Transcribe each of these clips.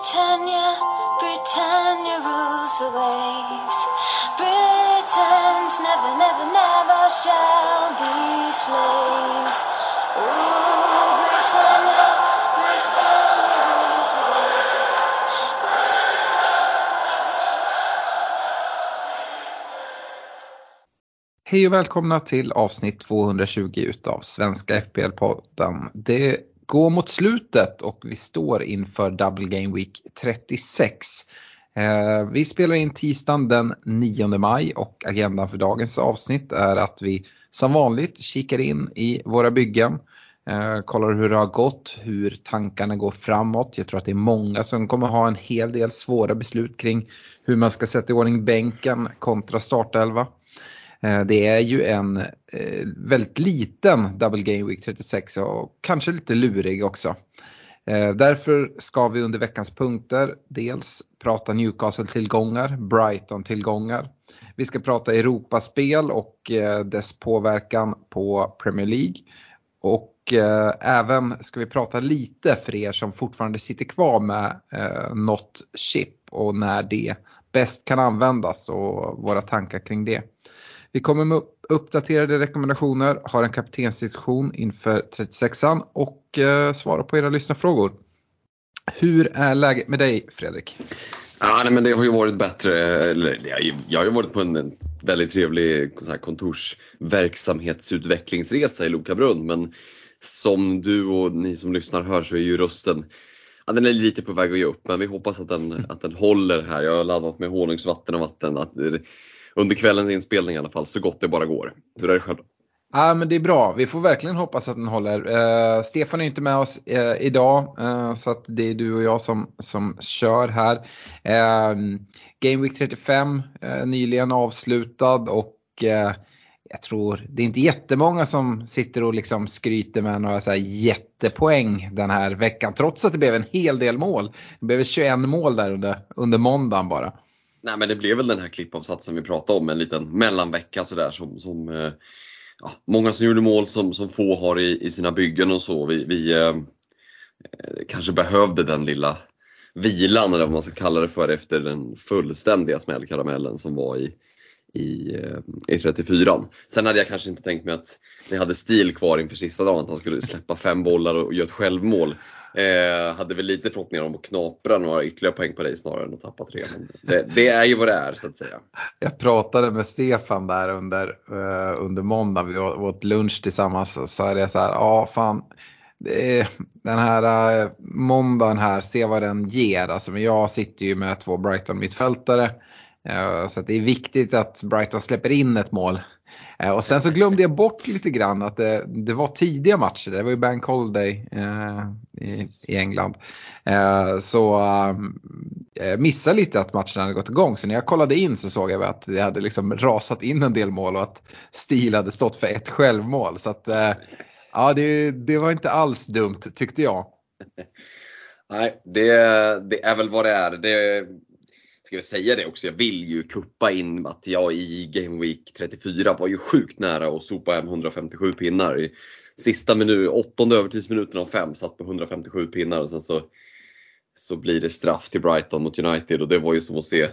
Britannia, Britannia rules the waves. Britons never, never, never shall be slaves. Oh, Britannia, Britannia rules the waves. Hej och välkomna till avsnitt 220 utav Svenska FPL-podden. Det Gå mot slutet och vi står inför Double Game Week 36. Eh, vi spelar in tisdagen den 9 maj och agendan för dagens avsnitt är att vi som vanligt kikar in i våra byggen. Eh, kollar hur det har gått, hur tankarna går framåt. Jag tror att det är många som kommer ha en hel del svåra beslut kring hur man ska sätta i ordning bänken kontra startelva. Eh, det är ju en eh, väldigt liten Double Game Week 36 och kanske lite lurig också. Eh, därför ska vi under veckans punkter dels prata Newcastle-tillgångar, Brighton-tillgångar. Vi ska prata Europaspel och dess påverkan på Premier League. Och även ska vi prata lite för er som fortfarande sitter kvar med eh, något chip och när det bäst kan användas och våra tankar kring det. Vi kommer med uppdaterade rekommendationer, har en kaptensdiskussion inför 36an och eh, svarar på era lyssnarfrågor. Hur är läget med dig Fredrik? Ja, nej, men det har ju varit bättre. Eller, jag har ju varit på en en väldigt trevlig så här, kontorsverksamhetsutvecklingsresa i Lokabrunn. Men som du och ni som lyssnar hör så är ju rösten Ja, den är lite på väg att ge upp men vi hoppas att den, att den håller här. Jag har laddat med honungsvatten och vatten. Att, det- under kvällens inspelning i alla fall, så gott det bara går. Hur är det själv? Ja men det är bra, vi får verkligen hoppas att den håller. Eh, Stefan är inte med oss eh, idag eh, så att det är du och jag som, som kör här. Eh, Game Week 35 eh, nyligen avslutad och eh, jag tror det är inte jättemånga som sitter och liksom skryter med några så här jättepoäng den här veckan trots att det blev en hel del mål. Det blev 21 mål där under, under måndagen bara. Nej men det blev väl den här klippavsatsen vi pratade om, en liten mellanvecka sådär som, som eh, ja, många som gjorde mål som, som få har i, i sina byggen och så. Vi, vi eh, kanske behövde den lilla vilan eller vad man ska kalla det för efter den fullständiga smällkaramellen som var i, i, eh, e i 34 Sen hade jag kanske inte tänkt mig att ni hade stil kvar inför sista dagen, att han skulle släppa fem bollar och göra ett självmål. Eh, hade väl lite förhoppningar om att knapra några ytterligare poäng på dig snarare än att tappa tre. Men det, det är ju vad det är så att säga. Jag pratade med Stefan där under, eh, under måndag, vi åt åt lunch tillsammans så sa det så här, ja fan, är, den här eh, måndagen här, se vad den ger. Alltså, men jag sitter ju med två Brighton-mittfältare. eh, Så att det är viktigt att Brighton släpper in ett mål. Eh, Och sen så glömde jag bort lite grann att det, det var tidiga matcher. Det var ju Bank Holiday eh, i, i England. Eh, så eh, missade lite att matchen hade gått igång. Så när jag kollade in så såg jag att det hade liksom rasat in en del mål och att Stil hade stått för ett självmål. Så att, eh, ja, det, det var inte alls dumt tyckte jag. Nej, det, det är väl vad det är. Det, ska jag säga det också, jag vill ju kuppa in att jag i Game Week 34 var ju sjukt nära att sopa hem 157 pinnar. I sista minut, åttonde övertidsminuten av fem satt på 157 pinnar och sen så, så blir det straff till Brighton mot United och det var ju som att se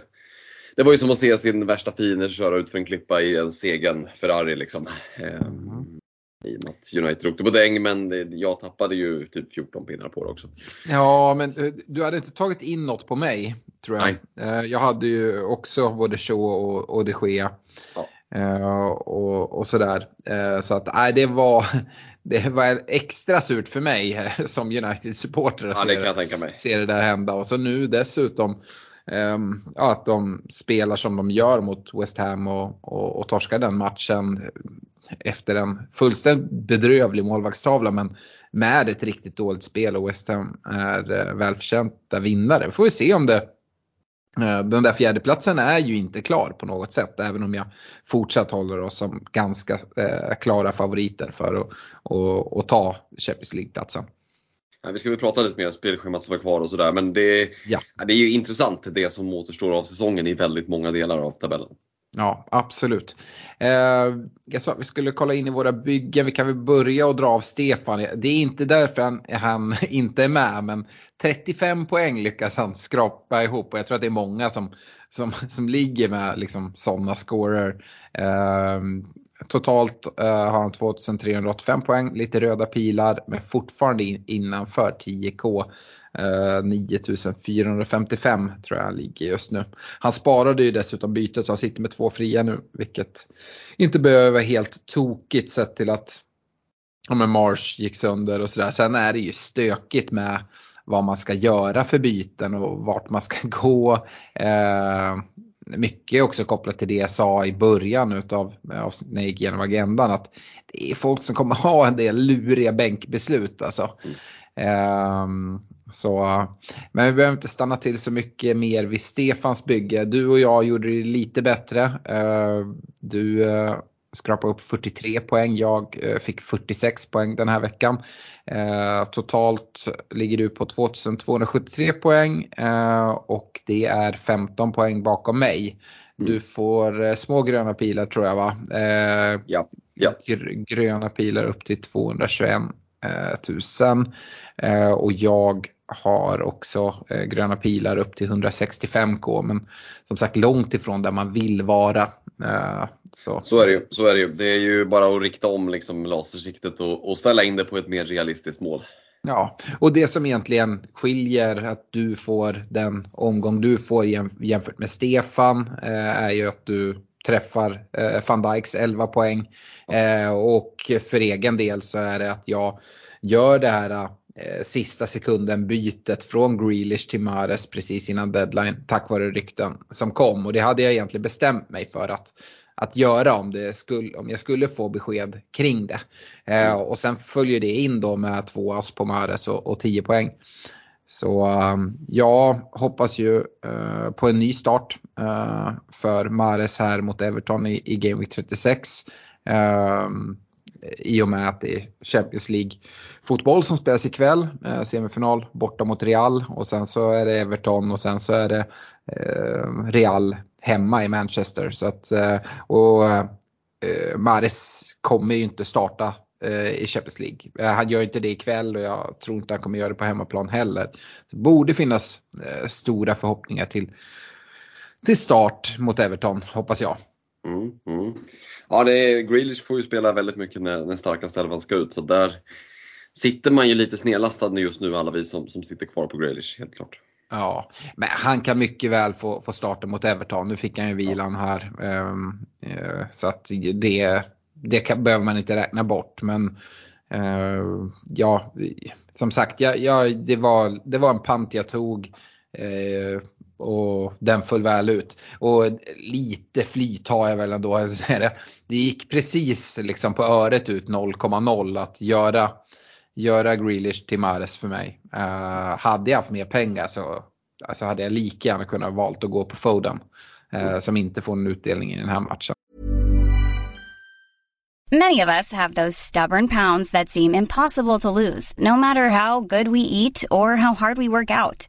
det var ju som att se sin värsta fiende köra ut för en klippa i en segen Ferrari liksom. Ehm, I och med att United åkte på däng men jag tappade ju typ 14 pinnar på det också. Ja, men du hade inte tagit in något på mig tror jag. Nej. Eh, Jag hade ju också både Shaw och, och de Gea. Ja. Eh, och, och sådär. Eh, så att nej, det var, det var extra surt för mig som United-supporter att Ja, se det där hända. Och så nu dessutom Ehm, ja, att de spelar som de gör mot West Ham och, och, och torskar den matchen efter en fullständigt bedrövlig målvaktstavla men med ett riktigt dåligt spel och West Ham är eh, välförtjänta vinnare. Får vi se om det eh, den där fjärdeplatsen är ju inte klar på något sätt även om jag fortsatt håller oss som ganska eh, klara favoriter för att och, och ta Champions League-platsen. Ja, vi ska väl prata lite mer om spelschemat som är kvar och sådär men det, Ja. ja, det är ju intressant det som återstår av säsongen i väldigt många delar av tabellen. Ja, absolut. Eh, jag sa att vi skulle kolla in i våra byggen. Vi kan väl börja och dra av Stefan. Det är inte därför han, han inte är med, men 35 poäng lyckas han skrapa ihop och jag tror att det är många som, som, som ligger med liksom, sådana scorer. Eh, totalt eh, har han 2385 poäng, lite röda pilar, men fortfarande in, innanför 10K. 9455 eh, tror jag han ligger just nu. Han sparade ju dessutom bytet så han sitter med två fria nu vilket inte behöver vara helt tokigt sett till att ja, men Mars gick sönder och sådär. Sen är det ju stökigt med vad man ska göra för byten och vart man ska gå. Eh, mycket också kopplat till det jag sa i början utav när jag gick igenom agendan att det är folk som kommer ha en del luriga bänkbeslut alltså. Um, så, men vi behöver inte stanna till så mycket mer vid Stefans bygge. Du och jag gjorde det lite bättre. Uh, du uh, skrapade upp 43 poäng, jag uh, fick 46 poäng den här veckan. totalt ligger du på 2273 poäng och det är 15 poäng bakom mig. Du mm. får små gröna pilar tror jag va? ja. ja. Gröna pilar upp till 221 000 och jag har också eh, gröna pilar upp till 165k men som sagt långt ifrån där man vill vara. Eh, så. Så, är det ju, så är det ju. Det är ju bara att rikta om liksom lasersiktet och, och ställa in det på ett mer realistiskt mål. Ja, och det som egentligen skiljer att du får den omgång du får jämfört med Stefan eh, är ju att du träffar eh, van Dijks 11 poäng. Eh, och för egen del så är det att jag gör det här sista sekunden bytet från Grealish till Mares precis innan deadline tack vare rykten som kom. Och det hade jag egentligen bestämt mig för att, att göra om, det skulle, om jag skulle få besked kring det. Eh, och sen följer det in då med två ass på Mares och, och 10 poäng. Så um, jag hoppas ju uh, på en ny start uh, för Mares här mot Everton i, i Game Week 36. I och med att det är Champions League fotboll som spelas ikväll. Eh, semifinal borta mot Real och sen så är det Everton och sen så är det eh, Real hemma i Manchester. Så att, eh, och eh, Mares kommer ju inte starta eh, i Champions League. Eh, han gör inte det ikväll och jag tror inte han kommer göra det på hemmaplan heller. Så det borde finnas eh, stora förhoppningar till, till start mot Everton hoppas jag. Mm, mm. Ja, det är, Grealish får ju spela väldigt mycket när, när starkaste elvan ska ut så där sitter man ju lite snedlastad just nu alla vi som, som sitter kvar på Grealish helt klart. Ja, men han kan mycket väl få, få starta mot Everton. Nu fick han ju vilan här. Um, uh, så att det, det kan, behöver man inte räkna bort. Men uh, ja, som sagt, ja, ja, det, var, det var en pant jag tog. Uh, och den föll väl ut. Och lite flyt har jag väl ändå. Det gick precis liksom på öret ut 0,0 att göra, göra Grealish till Mares för mig. Uh, hade jag haft mer pengar så alltså hade jag lika gärna kunnat valt att gå på Foden. Uh, som inte får en utdelning i den här matchen. Many of us have those stubborn pounds that seem impossible to lose no matter how good we eat or how hard we work out.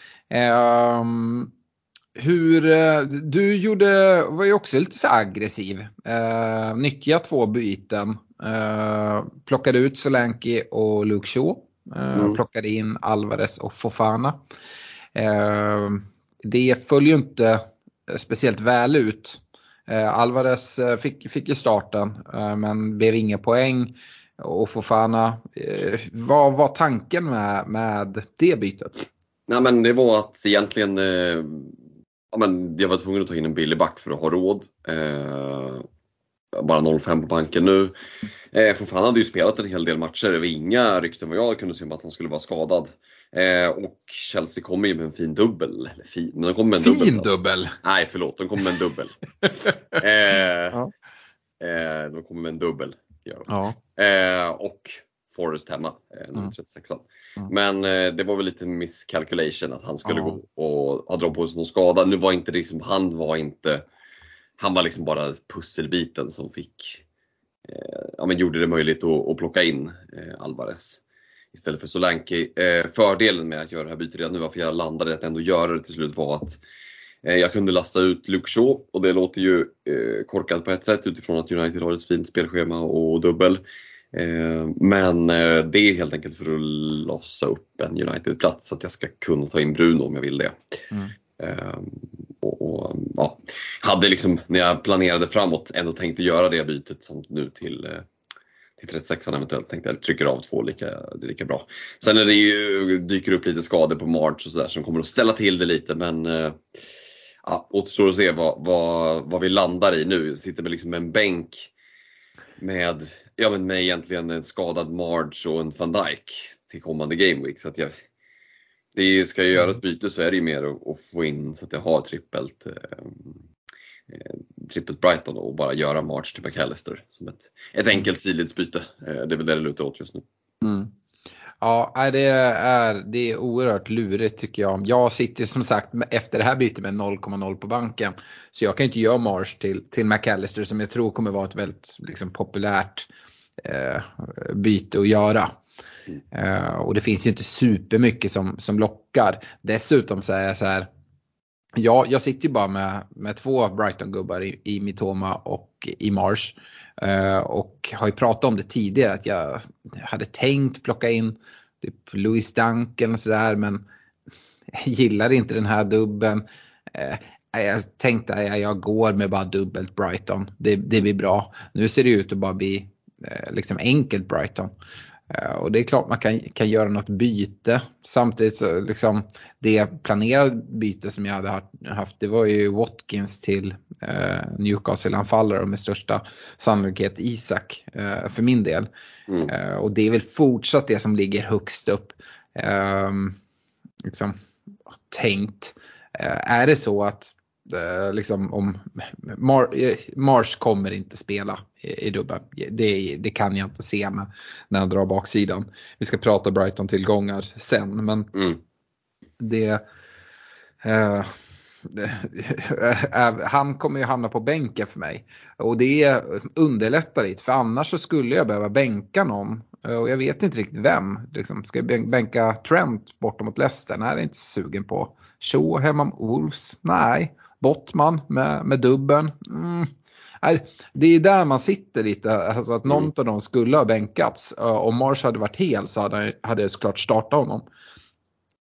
Um, hur, eh, du gjorde, var ju också lite så aggressiv. Uh, nyttja två byten. Uh, plockade ut Solanke och Luke Shaw. Uh, mm. Plockade in Alvarez och Fofana. Uh, det föll ju inte speciellt väl ut. Alvarez fick, fick ju starten men blev inga poäng. Och Fofana, vad var tanken med, med det bytet? Nej men det var att egentligen eh, ja, men jag var tvungen att ta in en billig back för att ha råd. Eh, bara 0,5 på banken nu. Eh, för han hade ju spelat en hel del matcher. Det var inga rykten vad jag kunde se om att han skulle vara skadad. Eh, och Chelsea kommer ju med en fin dubbel. Eller fin, men de kommer med en fin dubbel. dubbel? Nej förlåt, de kommer med en dubbel. eh, ja. Eh, de kommer med en dubbel. Ja. Eh, och Forrest hemma, eh, nummer Mm. 36 Mm. Men eh, det var väl lite miscalculation att han skulle Ja. gå och ha dragit på sig någon skada. Nu var inte liksom, han var inte, han var liksom bara pusselbiten som fick, eh, ja men gjorde det möjligt att, att plocka in eh, Alvarez istället för Solanke. Eh, fördelen med att göra det här bytet redan nu, varför jag landade att ändå göra det till slut var att eh, jag kunde lasta ut Luke Shaw och det låter ju korkat på ett sätt utifrån att United har ett fint spelschema och dubbel. Eh, Men eh, det är helt enkelt för att lossa upp en United-plats så att jag ska kunna ta in Bruno om jag vill det. Mm. Eh, Och, och, ja, hade liksom när jag planerade framåt ändå tänkt att göra det bytet som nu till, till 36 eventuellt. Tänkte jag trycker av två lika, det är lika bra. Sen är det ju, dyker upp lite skador på March och sådär som kommer att ställa till det lite men ja, återstår att se vad, vad, vad vi landar i nu. Jag sitter med liksom en bänk med, ja, men med egentligen en skadad Marge och en van Dijk till kommande Game Week. Så att jag, det ska jag göra ett byte så är det ju mer att, att få in så att jag har trippelt, eh, eh, trippelt Brighton och bara göra March till McAllister som ett, ett enkelt sidledsbyte. Eh, det är väl det det lutar åt just nu. Mm. Ja, det är, det är oerhört lurigt tycker jag. Jag sitter som sagt efter det här bytet med 0,0 på banken. Så jag kan inte göra Marsh till, till McAllister som jag tror kommer vara ett väldigt liksom, populärt byte att göra. Eh, och det finns ju inte supermycket som, som lockar. Dessutom så är jag så här. Ja, jag sitter ju bara med, med två Brighton-gubbar i, i Mitoma och i Marsh. Eh, och har ju pratat om det tidigare att jag hade tänkt plocka in typ Louis Duncan och sådär men gillar inte den här dubben. Eh, jag tänkte att jag går med bara dubbelt Brighton. Det, det blir bra. Nu ser det ut att bara bli eh, liksom enkelt Brighton. Eh, Och det är klart man kan, kan göra något byte. Samtidigt så liksom det planerade byte som jag hade haft- det var ju Watkins till eh, Newcastle-anfallare och med största sannolikhet Isak eh, för min del. Mm. Eh, och det är väl fortsatt det som ligger högst upp. Ehm, liksom, tänkt. Eh, är det så att eh, liksom om Mar eh, Mars kommer inte spela i, i dubbeln. Det, det kan jag inte se med när han drar baksidan. Vi ska prata Brighton-tillgångar sen men Mm. det, eh, det eh, han kommer ju hamna på bänken för mig. Och det underlättar lite för annars så skulle jag behöva bänka någon. Eh, Och jag vet inte riktigt vem. Liksom, ska jag bän- bänka Trent bortom mot Leicester? Nej, det är jag inte sugen på. Shaw hemma mot Wolves? Nej. Bottman med, med dubben? Mm. Det är där man sitter lite, alltså att någon Mm. av dem skulle ha bänkats. Om Mars hade varit hel så hade, hade jag såklart startat honom.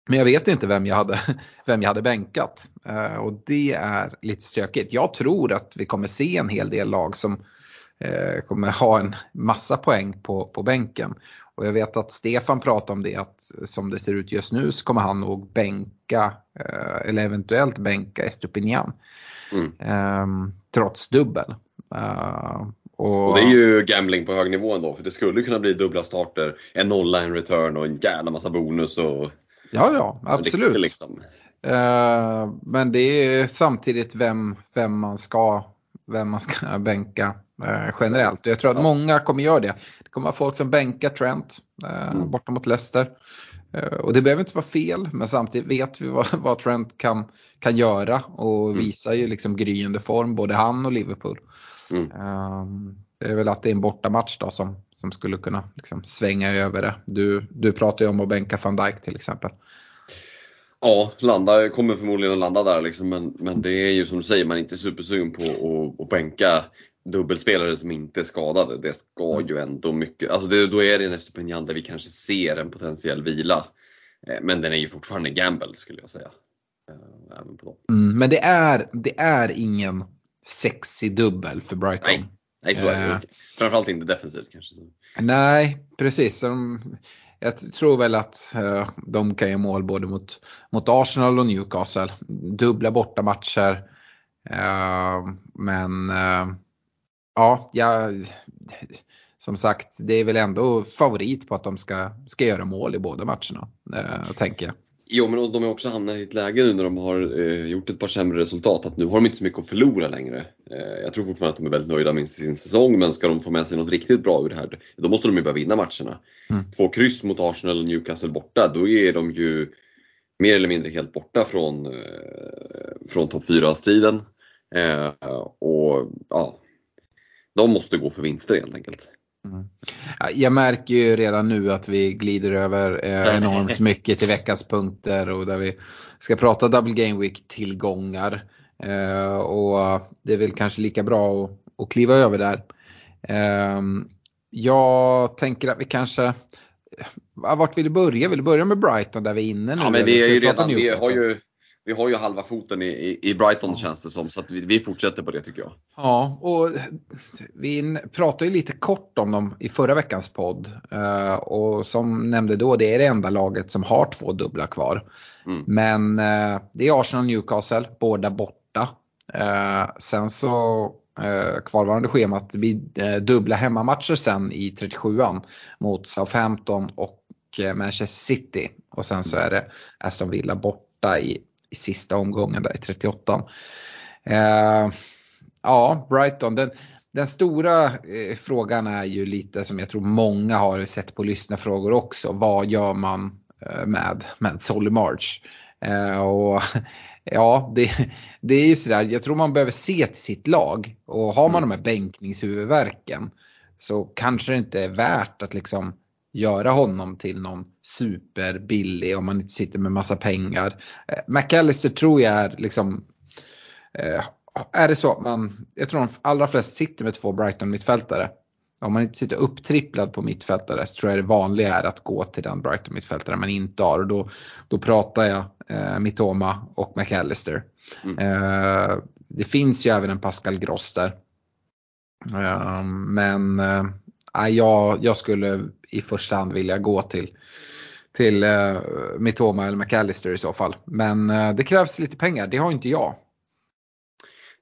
Men jag vet inte vem jag hade, vem jag hade bänkat. Eh, och det är lite stökigt. Jag tror att vi kommer se en hel del lag som kommer ha en massa poäng på, på bänken. Och jag vet att Stefan pratade om det att som det ser ut just nu så kommer han nog bänka eh, eller eventuellt bänka Estupinian. Mm. Eh, trots dubbel. Eh, och, Och det är ju gambling på hög nivå ändå för det skulle kunna bli dubbla starter, en nolla, en return och en jävla massa bonus och Ja, ja, absolut. Liksom. Eh, men det är samtidigt vem, vem, man ska, vem man ska bänka eh, generellt. Jag tror att många kommer göra det. Det kommer vara folk som bänkar Trent eh, Mm. borta mot Leicester. Eh, och det behöver inte vara fel men samtidigt vet vi vad, vad Trent kan, kan göra och Mm. visar ju liksom gryende form både han och Liverpool. Mm. Eh, det är väl att det är en bortamatch då som, som skulle kunna liksom svänga över det. Du, du pratar ju om att bänka van Dijk till exempel. Ja, landa, kommer förmodligen att landa där liksom, men, men det är ju som du säger, man är inte supersugen på att, att bänka dubbelspelare som inte är skadade. Det ska ju ändå mycket, alltså det, då är det en Estupinian där vi kanske ser en potentiell vila. Eh, Men den är ju fortfarande gamble skulle jag säga. Eh, Även på dem. Mm, men det är, det är ingen sexig dubbel för Brighton. Nej. Nej, så är det Eh. Framförallt inte defensivt kanske. Nej, precis. De, jag tror väl att eh, de kan göra mål både mot, mot Arsenal och Newcastle. Dubbla bortamatcher. Uh, men ja, jag, som sagt, det är väl ändå favorit på att de ska, ska göra mål i båda matcherna. Uh, tänker jag. Jo, men de har också hamnat i ett läge nu när de har eh, gjort ett par sämre resultat att nu har de inte så mycket att förlora längre. Eh, jag tror fortfarande att de är väldigt nöjda med sin säsong men ska de få med sig något riktigt bra ur det här då måste de ju börja vinna matcherna. Mm. Två kryss mot Arsenal och Newcastle borta, då är de ju mer eller mindre helt borta från, eh, från topp 4-striden. Eh, och ja, de måste gå för vinster helt enkelt. Mm. Jag märker ju redan nu att vi glider över eh, enormt mycket till veckans punkter och där vi ska prata Double Game Week tillgångar. Eh, och det är väl kanske lika bra att, att kliva över där. Eh, jag tänker att vi kanske vart vill du börja? Vill du börja med Brighton där vi är inne nu? Ja men vi är ju redan, vi har ju, vi har ju halva foten i, i Brighton känns det som så att vi, vi, fortsätter på det tycker jag. Ja och vi pratade ju lite kort om dem i förra veckans podd. Uh, och som nämnde då det är det enda laget som har två dubbla kvar. Mm. Men uh, det är Arsenal och Newcastle, båda borta. Uh, sen så kvarvarande schemat, det blir dubbla hemmamatcher sen i 37an mot Southampton och Manchester City. Och sen så är det Aston Villa borta i i sista omgången där i 38. Eh, ja, Brighton. Den, den stora eh, frågan är ju lite som jag tror många har sett på lyssnarfrågor också. Vad gör man eh, med, med Solly March? Eh, och Ja, det, det är ju sådär. Jag tror man behöver se till sitt lag. Och har man de här bänkningshuvudvärken så kanske det inte är värt att liksom göra honom till någon superbillig om man inte sitter med massa pengar. Eh, McAllister tror jag är liksom eh, är det så att man, jag tror de allra flesta sitter med två Brighton-mittfältare. Om man inte sitter upptripplad på mittfältare så tror jag det vanliga är att gå till den Brighton-mittfältare man inte har. Och då, då pratar jag eh, Mitoma och McAllister. Mm. Eh, det finns ju även en Pascal Gross där. Eh, men eh, jag, jag skulle i första hand vilja gå till, till uh, Mitoma eller McAllister i så fall. Men uh, det krävs lite pengar, det har inte jag.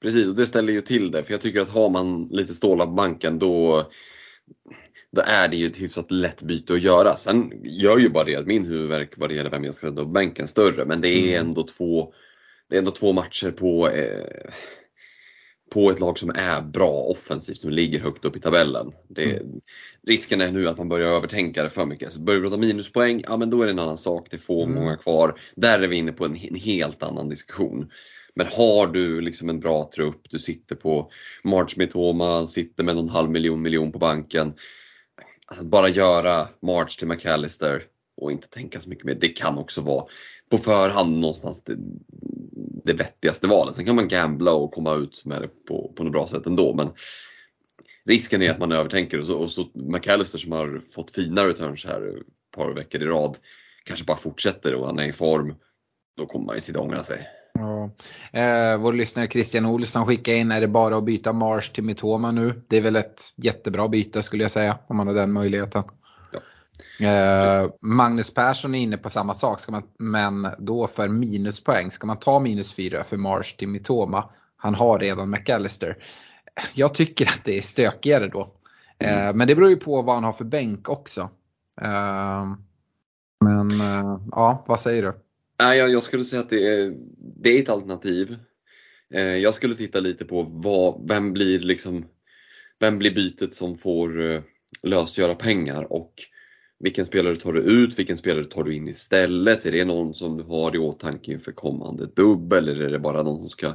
Precis, och det ställer ju till det. För jag tycker att har man lite stålar på banken då, då är det ju ett hyfsat lätt byte att göra. Sen gör ju bara det att min huvudvärk vad det gäller vem jag ska sätta på bänken större. Men det är mm. ändå två, det är ändå två matcher på eh, på ett lag som är bra offensivt, som ligger högt upp i tabellen. Det, mm. Risken är nu att man börjar övertänka det för mycket. Så börjar vi prata minuspoäng, ja men då är det en annan sak. Det är få mm. många kvar. Där är vi inne på en, en, helt annan diskussion. Men har du liksom en bra trupp, du sitter på March Mitoma, sitter med någon halv miljon miljon på banken. Att bara göra March till McAllister och inte tänka så mycket mer, det kan också vara på förhand någonstans det, det vettigaste valet. Sen kan man gambla och komma ut med det på, på något bra sätt ändå. Men risken är att man övertänker och så, och så McAllister som har fått fina returns här ett par veckor i rad kanske bara fortsätter och han är i form. Då kommer man ju sitta och ångra sig. Ja. Eh, vår lyssnare Christian Olsson skickar in, är det bara att byta Mars till Mitoma nu? Det är väl ett jättebra byte skulle jag säga, om man har den möjligheten. Eh, Magnus Persson är inne på samma sak, ska man, men då för minuspoäng. Ska man ta minus 4 för Marsh till Mitoma? Han har redan McAllister. Jag tycker att det är stökigare då. Eh, mm. Men det beror ju på vad han har för bänk också. Eh, men eh, ja, vad säger du? jag, jag skulle säga att det är, det är ett alternativ. Eh, jag skulle titta lite på vad, vem blir liksom vem blir bytet som får eh, lösgöra pengar och vilken spelare tar du ut? Vilken spelare tar du in istället? Är det någon som du har i åtanke inför kommande dubbel eller är det bara någon som ska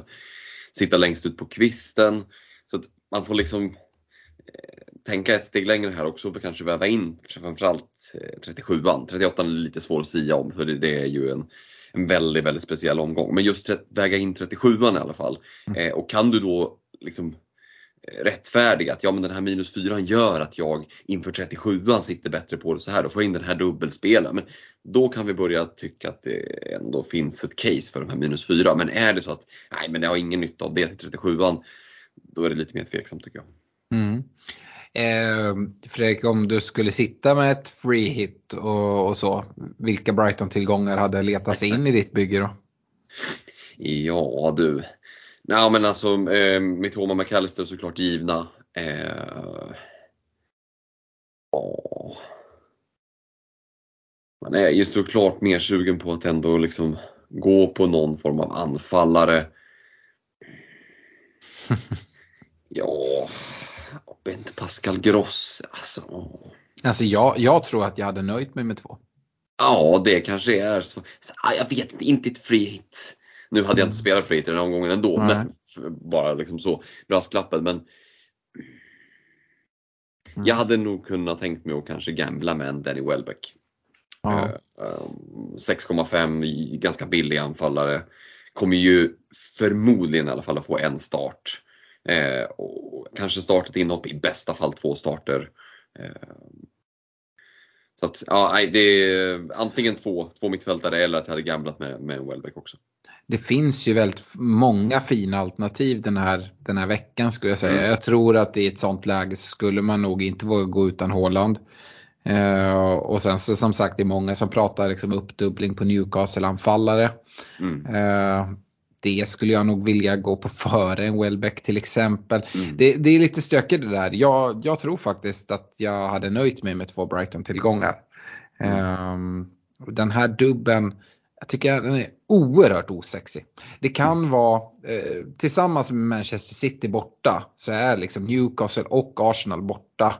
sitta längst ut på kvisten? Så att man får liksom eh, tänka ett steg längre här också för kanske väva in framförallt 37an. Eh, 38 är lite svår att säga om för det är ju en, en väldigt, väldigt speciell omgång. Men just väga in 37an i alla fall. Mm. Eh, och kan du då liksom rättfärdiga att ja men den här minus 4 gör att jag inför 37an sitter bättre på det så här. Då får jag in den här dubbelspelen. Men då kan vi börja tycka att det ändå finns ett case för de här minus 4. Men är det så att nej men jag har ingen nytta av det till 37an. Då är det lite mer tveksamt tycker jag. Mm. Eh, Fredrik, om du skulle sitta med ett free hit och, och så, vilka Brighton-tillgångar hade letats in i ditt bygge då? Ja du, Nej men alltså eh, Mitoma McAllister såklart givna. Eh, man är ju såklart mer sugen på att ändå liksom gå på någon form av anfallare. Ja, inte Pascal Gross, alltså. Alltså jag, jag tror att jag hade nöjt mig med två. Ja, det kanske är så. Jag vet inte, inte ett free hit. Nu hade jag inte spelat free hit den här omgången ändå, Nej. men bara liksom så brasklappen. Men Mm. jag hade nog kunnat tänkt mig att kanske gambla med en Danny Welbeck. Ja. Eh, eh, 6,5 i- ganska billig anfallare. Kommer ju förmodligen i alla fall att få en start. Eh, och kanske starta ett inhopp, i bästa fall två starter. Eh, så att, ja, det är antingen två, två mittfältare eller att jag hade gamblat med, med en Welbeck också. Det finns ju väldigt många fina alternativ den här, den här veckan skulle jag säga. Mm. Jag tror att i ett sånt läge så skulle man nog inte våga gå utan Haaland. Eh, och sen så som sagt det är många som pratar liksom uppdubbling på Newcastle-anfallare. Mm. Eh, det skulle jag nog vilja gå på före en Welbeck till exempel. Mm. Det, det är lite stökigt det där. Jag, jag tror faktiskt att jag hade nöjt mig med två Brighton-tillgångar. Ehm, och den här dubben, jag tycker den är oerhört osexig. Det kan vara, eh, tillsammans med Manchester City borta, så är liksom Newcastle och Arsenal borta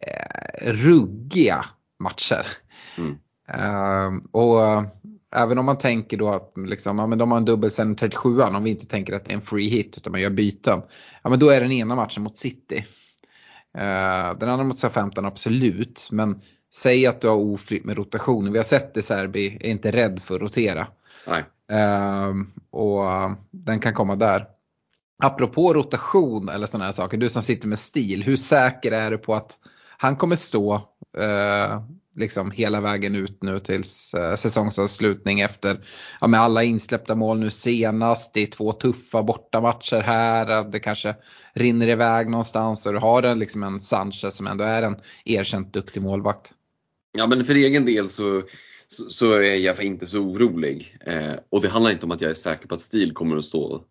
eh, ruggiga matcher. Mm. Ehm, och eh, även om man tänker då att liksom, ja, men de har en dubbel sen 37 om vi inte tänker att det är en free hit utan man gör byten. Ja men då är den ena matchen mot City. Eh, den andra mot Southampton absolut men säg att du har oflytt med rotation. Vi har sett det Serbi är inte rädd för att rotera. Nej. Ehm, och eh, den kan komma där. Apropå rotation eller sådana här saker, du som sitter med stil, hur säker är du på att han kommer stå eh, liksom hela vägen ut nu tills eh, säsongsavslutning efter ja, med alla insläppta mål nu senast. Det är två tuffa bortamatcher här. Det kanske rinner iväg någonstans och du har en, liksom en Sanchez som ändå är en erkänt duktig målvakt. Ja men för egen del så, så, så är jag inte så orolig. Eh, och det handlar inte om att jag är säker på att Stil kommer att stå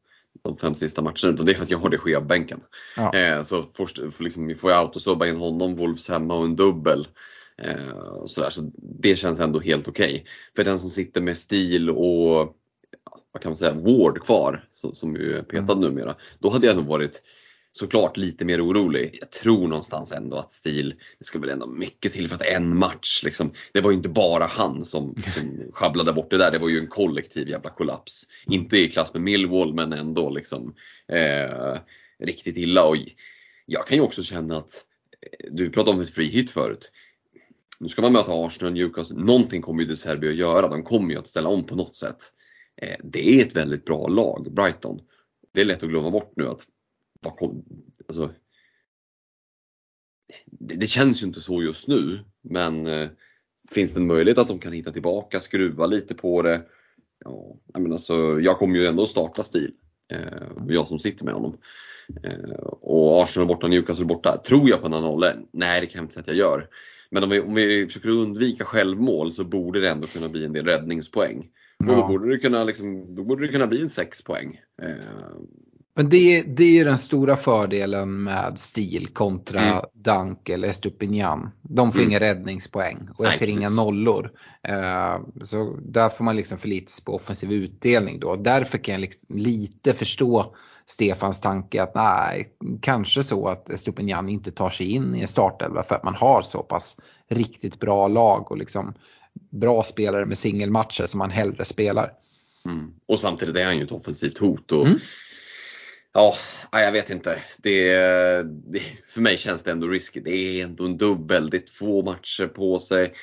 de fem sista matcherna utan det är för att jag har det på bänken. Ja. Eh, så först, får, liksom, får jag autosubba in honom, Wolves hemma och en dubbel. Eh, sådär, så det känns ändå helt okej. För den som sitter med Stil och vad kan man säga, Ward kvar, som, som ju är petad numera. Då hade jag nog varit såklart lite mer orolig. Jag tror någonstans ändå att Stil, det ska väl ändå mycket till för att en match liksom. Det var ju inte bara han som, som sjabblade bort det där, det var ju en kollektiv jävla kollaps. Inte i klass med Millwall men ändå liksom eh, riktigt illa. Och jag kan ju också känna att, eh, du pratade om ett free hit förut. Nu ska man möta Arsenal och Newcastle. Någonting kommer ju De Serbi att göra. De kommer ju att ställa om på något sätt. Eh, det är ett väldigt bra lag, Brighton. Det är lätt att glömma bort nu att vad kom, alltså, det, det känns ju inte så just nu men eh, finns det en möjlighet att de kan hitta tillbaka, skruva lite på det? Ja, jag, menar, alltså, jag kommer ju ändå starta stil. Eh, jag som sitter med honom. Eh, och Arsenal borta, Newcastle borta. Tror jag på några nollor? Nej, det kan jag inte säga att jag gör. Men om vi, om vi försöker undvika självmål så borde det ändå kunna bli en del räddningspoäng. Och då Ja. borde det kunna, liksom, då borde det kunna bli en 6 poäng. Eh, Men det, det är ju den stora fördelen med stil kontra Mm. Dunk eller Estupinian. De får Mm. inga räddningspoäng och jag Nej, ser inga precis. nollor. Eh, så där får man liksom förlita sig på offensiv utdelning då. Därför kan jag liksom lite förstå Stefans tanke att nej, kanske så att Estupinian inte tar sig in i en startelva för att man har så pass riktigt bra lag och liksom bra spelare med singelmatcher som man hellre spelar. Mm. Och samtidigt är han ju ett offensivt hot. Och, Mm. Ja, jag vet inte. Det, det, för mig känns det ändå risky. Det är ändå en dubbel, det är två matcher på sig.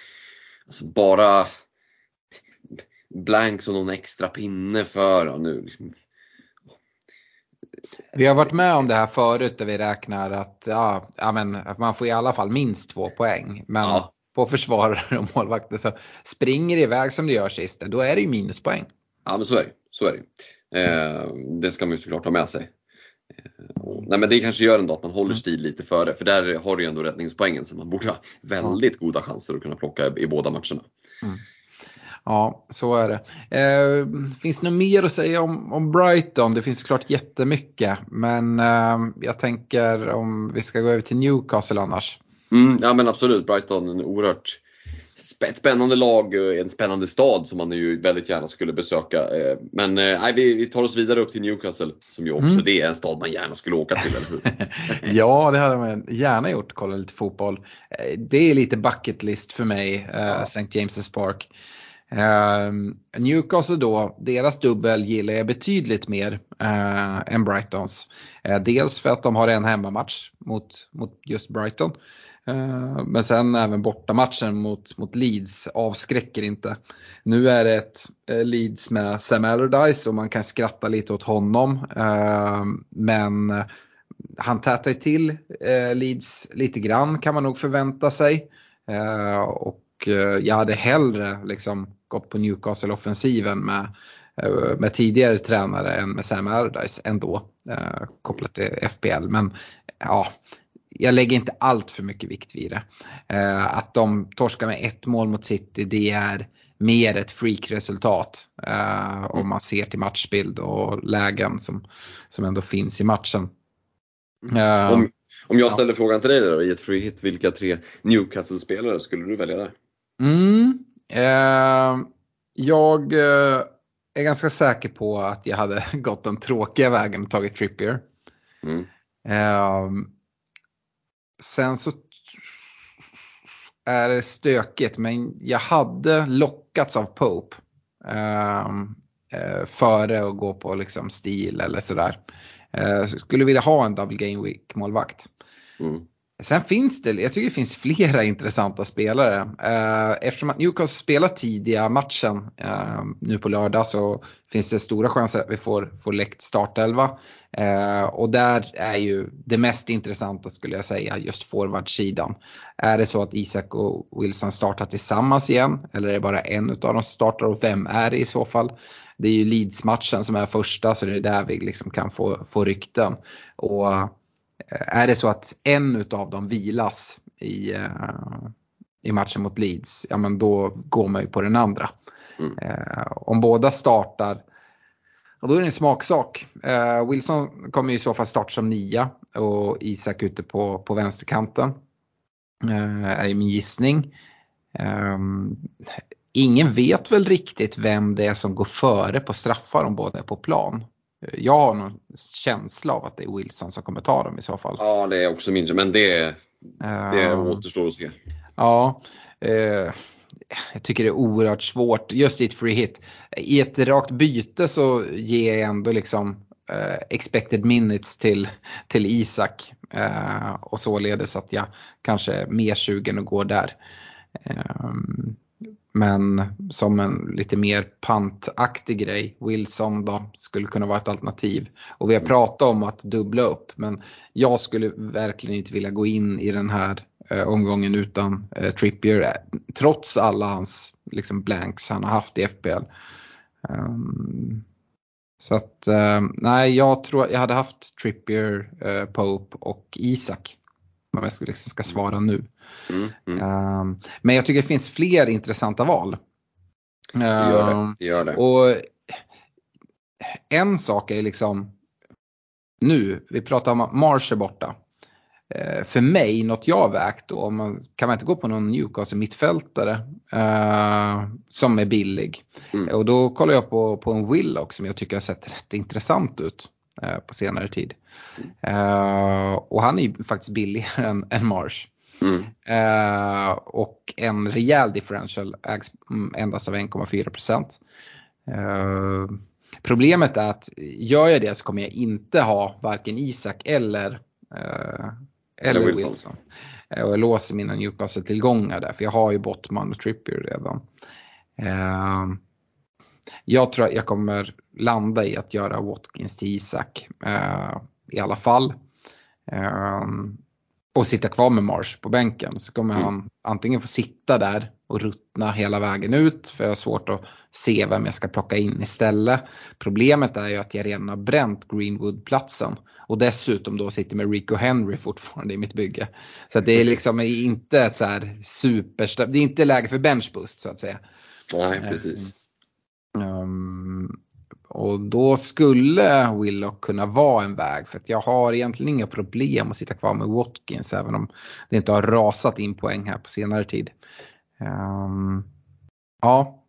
Alltså bara blanks och någon extra pinne för ja, nu. Liksom. Vi har varit med om det här förut där vi räknar att, ja, ja, men, att man får i alla fall minst två poäng. Men Ja. på försvarare och målvakter så springer det iväg som det gör sist, då är det ju minuspoäng. Ja men så är det. Så är det. Eh, det ska man ju såklart ha med sig. Eh, nej men det kanske gör ändå att man håller stil lite före för där har du ju ändå räddningspoängen så man borde ha väldigt goda chanser att kunna plocka i, båda matcherna. Ja, så är det. Eh, finns det något mer att säga om, om Brighton? Det finns såklart jättemycket. Men eh, jag tänker om vi ska gå över till Newcastle annars. Mm, ja men absolut, Brighton en oerhört ett spännande lag, en spännande stad som man ju väldigt gärna skulle besöka. Men nej, vi tar oss vidare upp till Newcastle som ju också mm. det är en stad man gärna skulle åka till, eller hur? ja, det hade man gärna gjort, kolla lite fotboll. Det är lite bucket list för mig, ja. St. James's Park. Uh, Newcastle då, deras dubbel gillar jag betydligt mer än Brightons. Dels för att de har en hemmamatch mot, mot just Brighton. Eh, men sen även bortamatchen mot, mot Leeds avskräcker inte. Nu är det ett eh, Leeds med Sam Allardyce och man kan skratta lite åt honom. Eh, men han tätar till Leeds lite grann kan man nog förvänta sig. Och jag hade hellre liksom gått på Newcastle-offensiven med, med tidigare tränare än med Sam Allardyce ändå kopplat till FPL. Men ja, jag lägger inte allt för mycket vikt vid det. Eh, att de torskar med ett mål mot City det är mer ett freak-resultat eh, om man ser till matchbild och lägen som, som ändå finns i matchen. Eh, om, om jag ställer ja. frågan till dig då, i ett free hit, vilka tre Newcastle-spelare skulle du välja där? Mm, Eh, jag eh, är ganska säker på att jag hade gått den tråkiga vägen och tagit Trippier. Mm. Sen så är det stökigt men jag hade lockats av Pope. Ehm, eh, före att gå på liksom stil eller sådär. Eh, skulle vilja ha en double game week målvakt. Mm. Sen finns det, jag tycker det finns flera intressanta spelare. Eh, eftersom att Newcastle spelar tidiga matchen eh, nu på lördag så finns det stora chanser att vi får, får läckt startelva. Eh, och där är ju det mest intressanta skulle jag säga just forwardsidan. Är det så att Isak och Wilson startar tillsammans igen eller är det bara en av dem som startar och vem är det i så fall? Det är ju Leeds-matchen som är första så det är där vi liksom kan få, få rykten. Och är det så att en utav dem vilas i, eh, i matchen mot Leeds, ja men då går man ju på den andra. Mm. Eh, om båda startar, och då är det en smaksak. Wilson kommer i så fall starta som nia och Isak ute på, på vänsterkanten. är min gissning. ingen vet väl riktigt vem det är som går före på straffar om båda är på plan. Jag har någon känsla av att det är Wilson som kommer ta dem i så fall. Ja, det är också mindre, men det, det uh, återstår att se. Ja, uh, jag tycker det är oerhört svårt just i ett free hit. I ett rakt byte så ger jag ändå liksom uh, expected minutes till, till Isak uh, och således att jag kanske är mer sugen och går där. Um, men som en lite mer pantaktig grej, Wilson då, skulle kunna vara ett alternativ. Och vi har pratat om att dubbla upp men jag skulle verkligen inte vilja gå in i den här eh, omgången utan eh, Trippier eh, trots alla hans liksom, blanks han har haft i FBL. Um, ehm, så att eh, nej, jag tror jag hade haft Trippier, eh, Pope och Isak. Ska, liksom ska svara nu. Mm, mm. Um, men jag tycker det finns fler intressanta val. Det gör det. Ehm, det, gör det. Och en sak är liksom nu, vi pratar om att Marsh är borta. Uh, för mig, något jag vägt då, man, kan man inte gå på någon Newcastle mittfältare uh, som är billig. Mm. Och då kollar jag på, på en Willock som jag tycker har sett rätt intressant ut på senare tid. Uh, och han är ju faktiskt billigare än, än Marsh. Mm. Uh, och en rejäl differential ägs endast av 1,4 procent. Uh, problemet är att gör jag det så kommer jag inte ha varken Isak eller, uh, eller Wilson. Wilson. Och jag låser mina Newcastle-tillgångar där för jag har ju Bottman och Trippier redan. Jag tror att jag kommer landa i att göra Watkins till Isak i alla fall och sitta kvar med Marsh på bänken så kommer mm. han antingen få sitta där och ruttna hela vägen ut för jag har svårt att se vem jag ska plocka in istället. Problemet är ju att jag redan har bränt Greenwood-platsen och dessutom då sitter med Rico Henry fortfarande i mitt bygge. Så det är liksom inte ett så här super, det är inte läge för benchboost så att säga. Nej, precis. Um, och då skulle Willock kunna vara en väg för att jag har egentligen inga problem att sitta kvar med Watkins även om det inte har rasat in poäng här på senare tid. Um, ja,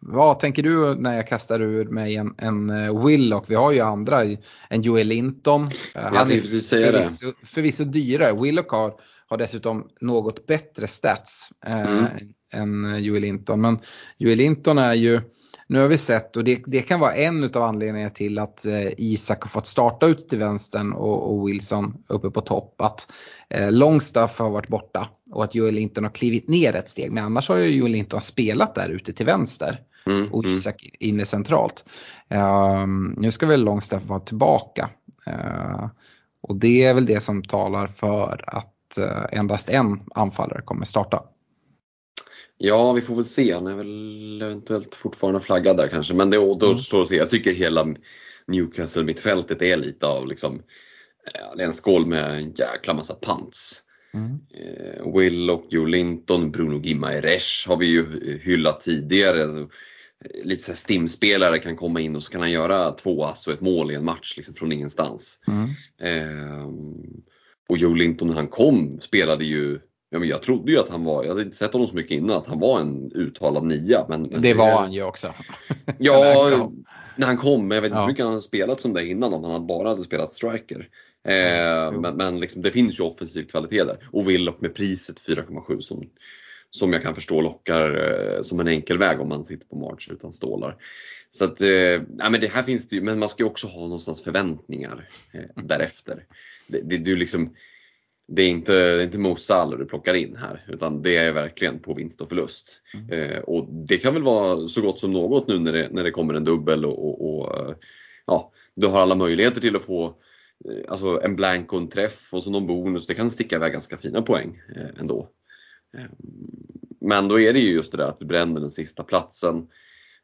vad tänker du när jag kastar ur mig en, en eh, Willock? Vi har ju andra, en Joel Linton. Han är förvisso, förvisso dyrare. Willock har, har dessutom något bättre stats mm. eh, än Joel Linton. Men Joel Linton är ju, nu har vi sett och det, det kan vara en av anledningarna till att eh, Isak har fått starta ut till vänstern och, och Wilson uppe på topp. Att eh, Longstaff har varit borta och att Joel Linton har klivit ner ett steg. Men annars har ju Joel Linton spelat där ute till vänster mm, och mm. Isak mm. inne centralt. Um, nu ska väl Longstaff vara tillbaka. Uh, och det är väl det som talar för att uh, endast en anfallare kommer starta. Ja, vi får väl se. Han är väl eventuellt fortfarande flaggad där kanske. Men det återstår mm. att se. Jag tycker hela Newcastle-mittfältet är lite av liksom, det är en skål med en jäkla massa pants. Mm. Eh, Willock, Joe Linton, Bruno Gimares har vi ju hyllat tidigare. Alltså, lite så stimspelare kan komma in och så kan han göra två ass och ett mål i en match liksom från ingenstans. Mm. Eh, och Joe Linton när han kom spelade ju Ja, men jag trodde ju att han var, jag hade inte sett honom så mycket innan, att han var en uttalad nia. Men, men det var han ju också. ja, när han kom, men jag vet inte ja. hur mycket han hade spelat som det innan om han bara hade spelat striker. Eh, men, men liksom, det finns ju offensiv kvalitet där. Och Willock med priset 4,7 som, som jag kan förstå lockar eh, som en enkel väg om man sitter på March utan stålar. Så att, eh, men det här finns det ju, men man ska ju också ha någonstans förväntningar eh, därefter. Det, det, det, liksom, det är inte, det är inte Mo Salah du plockar in här utan det är verkligen på vinst och förlust. Mm. Eh, och det kan väl vara så gott som något nu när det, när det kommer en dubbel och, och, och eh, ja, du har alla möjligheter till att få eh, alltså en blank och en träff och så någon bonus. Det kan sticka iväg ganska fina poäng eh, ändå. Eh, men då är det ju just det där att du bränner den sista platsen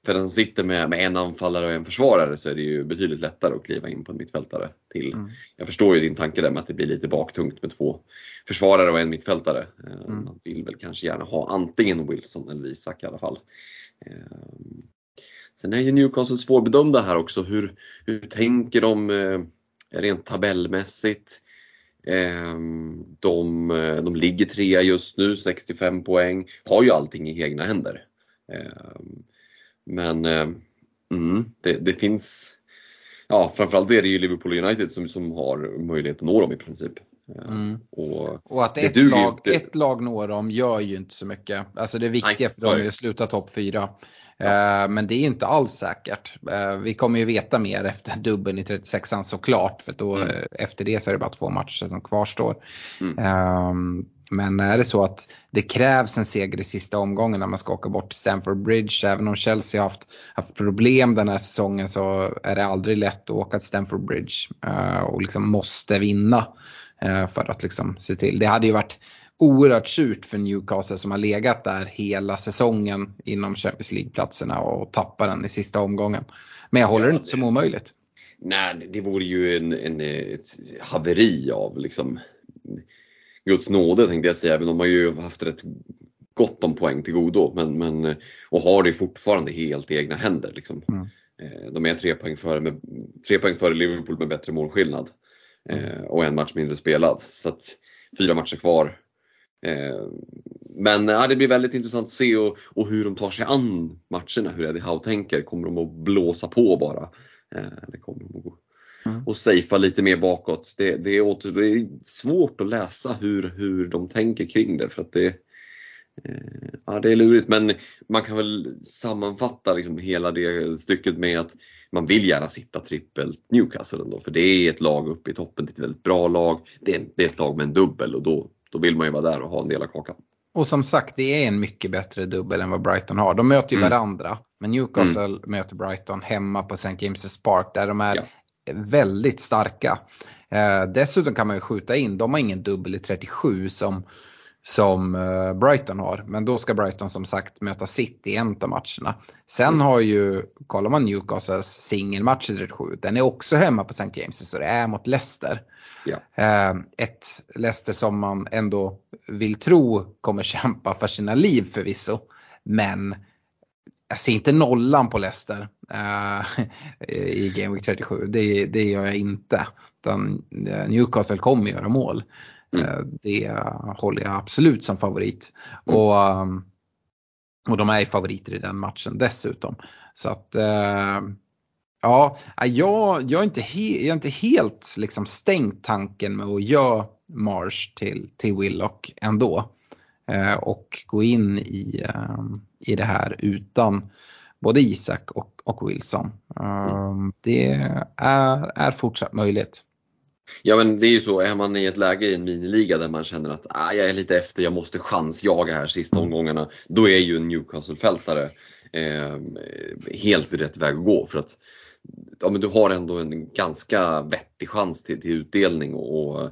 för den som sitter med, med, en anfallare och en försvarare så är det ju betydligt lättare att kliva in på en mittfältare till. Mm. Jag förstår ju din tanke där med att det blir lite baktungt med två försvarare och en mittfältare. Eh, mm. Man vill väl kanske gärna ha antingen Wilson eller Isak i alla fall. Eh, sen är ju Newcastle svårbedömda här också. Hur, hur tänker de eh, rent tabellmässigt? De, de ligger trea just nu, 65 poäng, har ju allting i egna händer. Men eh, mm, det, det, finns, ja framförallt är det ju Liverpool United som, som har möjlighet att nå dem i princip. Eh, mm. Och, och, att ett, lag, inte... ett lag når dem gör ju inte så mycket. Alltså det viktiga Nej, för dem är att sluta topp 4. Ja. Eh, men det är inte alls säkert. Vi kommer ju veta mer efter dubbeln i 36an såklart. För då, mm. efter det så är det bara två matcher som kvarstår. Mm. Men är det så att det krävs en seger i sista omgången när man ska åka bort till Stamford Bridge. Även om Chelsea har haft, haft problem den här säsongen så är det aldrig lätt att åka till Stamford Bridge uh, och liksom måste vinna uh, för att liksom se till. Det hade ju varit oerhört surt för Newcastle som har legat där hela säsongen inom Champions League-platserna och tappar den i sista omgången. Men jag håller det inte som omöjligt. Nej, det vore ju en, en, ett haveri av liksom Guds nåde tänkte jag säga, men de har ju haft rätt gott om poäng till godo men, men, och har det fortfarande helt i egna händer. Liksom. Mm. Eh, de är tre poäng, före med, tre poäng före Liverpool med bättre målskillnad mm. och en match mindre spelad. Så att, fyra matcher kvar. Eh, men ja, det blir väldigt intressant att se och, och hur de tar sig an matcherna, hur Eddie Howe tänker. Kommer de att blåsa på bara? Eller kommer de att gå mm. och safea lite mer bakåt. Det, det, är åter, det är svårt att läsa hur, hur de tänker kring det för att det, eh, ja, det är lurigt men man kan väl sammanfatta liksom hela det stycket med att man vill gärna sitta trippelt Newcastle ändå för det är ett lag uppe i toppen, det är ett väldigt bra lag. Det är, det är ett lag med en dubbel och då, då vill man ju vara där och ha en del av kakan. Och som sagt, det är en mycket bättre dubbel än vad Brighton har. De möter ju mm. varandra. Men Newcastle mm. möter Brighton hemma på St. James' Park där de är ja väldigt starka. Eh, dessutom kan man ju skjuta in, de har ingen dubbel i 37 som, som eh, Brighton har. Men då ska Brighton som sagt möta City i en av matcherna. Sen mm. har ju, kollar man Newcastles singelmatch i 37, den är också hemma på St. James så det är mot Leicester. Ja. Eh, ett Leicester som man ändå vill tro kommer kämpa för sina liv förvisso. Men jag ser inte nollan på Leicester uh, i Game Week 37. Det, det gör jag inte. Utan eh, Newcastle kommer göra mål. Mm. Uh, det håller jag absolut som favorit. Mm. Och um, Och de är favoriter i den matchen dessutom. Så att eh, ja, jag, jag, är inte he, jag är inte helt liksom stängt tanken med att göra Marsh till, till Willock ändå. Eh, och gå in i, eh, i det här utan både Isak och, och Wilson. Mm. Det är, är fortsatt möjligt. Ja men det är ju så, är man i ett läge i en miniliga där man känner att ah, jag är lite efter, jag måste chansjaga här sista omgångarna. Då är ju en Newcastle-fältare eh, helt rätt väg att gå. För att ja, men du har ändå en ganska vettig chans till, till utdelning och, och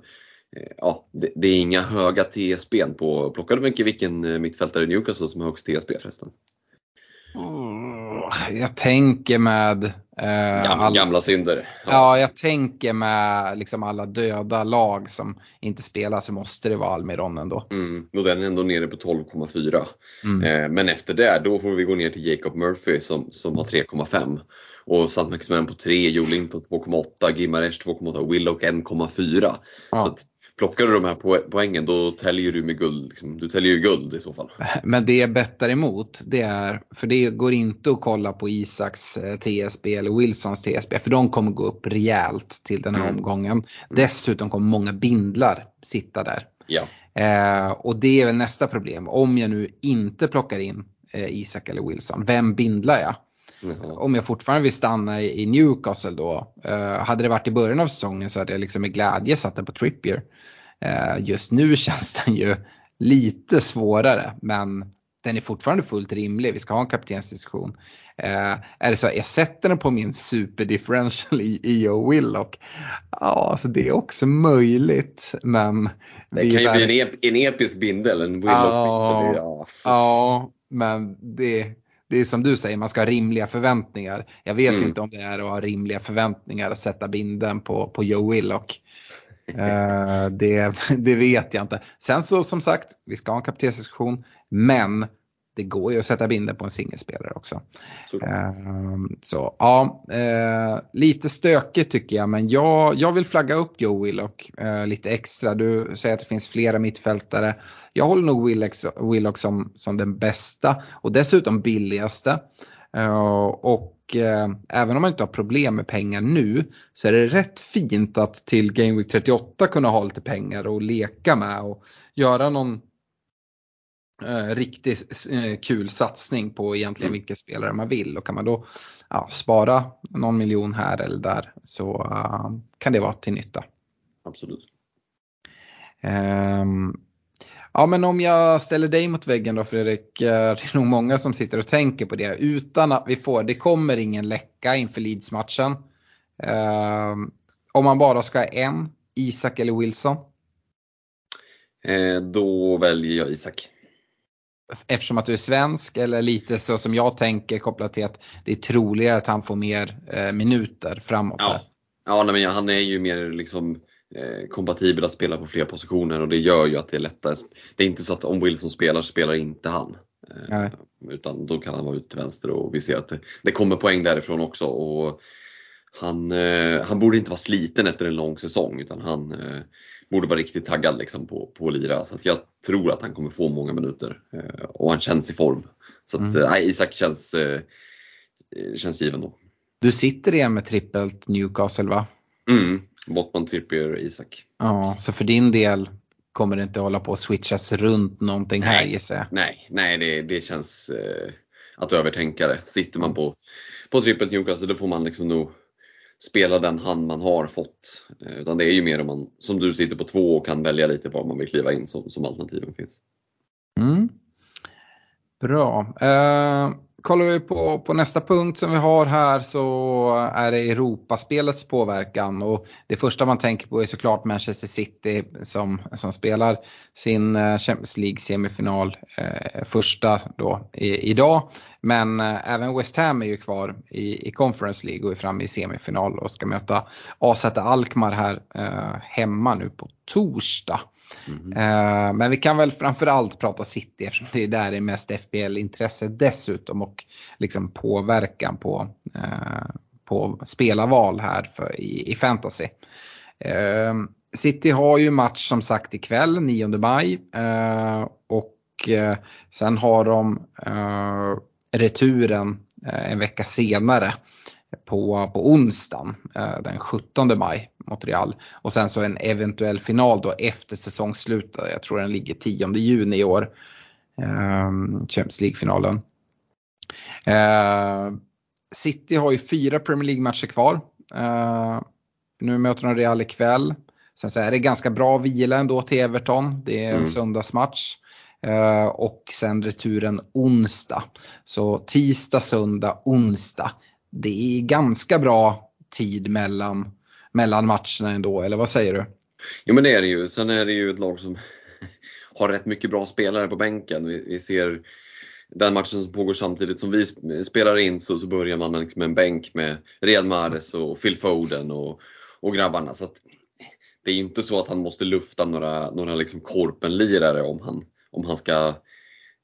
ja, det, det, är inga höga TSB på, plockade du vilken eh, mittfältare i Newcastle som har högst TSB förresten? jag tänker med... Eh, gamla, all... gamla synder. Ja. ja. jag tänker med liksom alla döda lag som inte spelar så måste det vara Almiron ändå. Mm, och den är ändå nere på 12,4. Mm. Eh, men efter det, då får vi gå ner till Jacob Murphy som, som har 3,5. Och St. Maximan på 3, Joe Linton 2,8, Gimaresh 2,8, Willock 1,4. Ja. Plockar du de här poängen då täljer du med guld. Liksom. Du täljer ju guld i så fall. Men det jag bettar emot det är, för det går inte att kolla på Isaks eh, TSB eller Wilsons TSB för de kommer gå upp rejält till den här mm. omgången. Mm. Dessutom kommer många bindlar sitta där. Ja. Eh, och det är väl nästa problem. Om jag nu inte plockar in eh, Isak eller Wilson, vem bindlar jag? Mm. Om jag fortfarande vill stanna i Newcastle då. Eh, hade det varit i början av säsongen så hade jag liksom med glädje satt den på Trippier. Eh, just nu känns den ju lite svårare men den är fortfarande fullt rimlig. Vi ska ha en kaptensdiskussion. Eh, är det så att jag sätter den på min superdifferential i EO Willock? Ja, alltså det är också möjligt. Men det kan ju bli en, ep en episk bindel, en Willock-bindel. Ja, ja, men det, det är som du säger, man ska ha rimliga förväntningar. Jag vet mm. inte om det är att ha rimliga förväntningar att sätta binden på, på Joe Willock. uh, det, det vet jag inte. Sen så som sagt, vi ska ha en kaptensdiskussion, men det går ju att sätta binden på en singelspelare också. Uh, så ja, uh, lite stökigt tycker jag men jag, jag vill flagga upp Joe Willock uh, lite extra. Du säger att det finns flera mittfältare. Jag håller nog Willock, Willock som, som den bästa och dessutom billigaste. och även om man inte har problem med pengar nu så är det rätt fint att till Game Week 38 kunna ha lite pengar och leka med och göra någon eh, riktigt eh, kul satsning på egentligen mm. vilka spelare man vill och kan man då ja, spara någon miljon här eller där så uh, kan det vara till nytta. Absolut. Um, ja men om jag ställer dig mot väggen då Fredrik, eh, det är nog många som sitter och tänker på det utan att vi får, det kommer ingen läcka inför Leeds-matchen. Um, om man bara ska ha en, Isak eller Wilson? Eh, då väljer jag Isak eftersom att du är svensk eller lite så som jag tänker kopplat till att det är troligare att han får mer eh, minuter framåt. Ja, ja nej, men han är ju mer liksom eh, kompatibel att spela på fler positioner och det gör ju att det är lättare. Det är inte så att om Wilson spelar så spelar inte han. Eh, utan då kan han vara ute till vänster och vi ser att det, det kommer poäng därifrån också. Och han, eh, han borde inte vara sliten efter en lång säsong utan han eh, borde vara riktigt taggad liksom på, på att lira. Så att jag tror att han kommer få många minuter eh, och han känns i form. Så att, mm. eh, Isak känns, eh, känns given då. Du sitter igen med trippelt Newcastle va? Mm, Botman, Trippier, Isak. Ja, så för din del kommer det inte hålla på att switchas runt någonting nej, här gissar jag? Nej, nej det, det känns eh, att övertänka det. Sitter man på, på trippelt Newcastle då får man liksom nog spela den hand man har fått. Eh, utan det är ju mer om man, som du sitter på två och kan välja lite var man vill kliva in som, som alternativen finns. Mm. Bra. Eh, kollar vi på, på nästa punkt som vi har här så är det Europaspelets påverkan och det första man tänker på är såklart Manchester City som, som spelar sin eh, Champions League semifinal eh, första då i, idag. Men eh, även West Ham är ju kvar i, i Conference League och är framme i semifinal och ska möta AZ Alkmaar här eh, hemma nu på torsdag. Mm. Men vi kan väl framförallt prata City eftersom det är där det är mest FBL-intresse dessutom och liksom påverkan på, eh, på spelarval här för, i, i fantasy. Eh, city har ju match som sagt ikväll 9 maj och sen har de returen en vecka senare på, på onsdagen eh, den 17 maj mot Real. Och sen så en eventuell final då efter säsongsslutet. Jag tror den ligger 10 juni i år. Eh, Champions League-finalen. Eh, City har ju fyra Premier League-matcher kvar. Eh, nu möter de Real ikväll. Sen så är det ganska bra vila ändå till Everton. Det är en mm. söndagsmatch. Och sen returen onsdag. Så tisdag, söndag, onsdag. Det är ganska bra tid mellan, mellan matcherna ändå, eller vad säger du? Jo men det är det ju. Sen är det ju ett lag som har rätt mycket bra spelare på bänken. Vi, vi ser den matchen som pågår samtidigt som vi spelar in så, så börjar man liksom med liksom en bänk med Riyad Mahrez och Phil Foden och, och grabbarna. Så det är inte så att han måste lufta några, några liksom korpenlirare om han, om han ska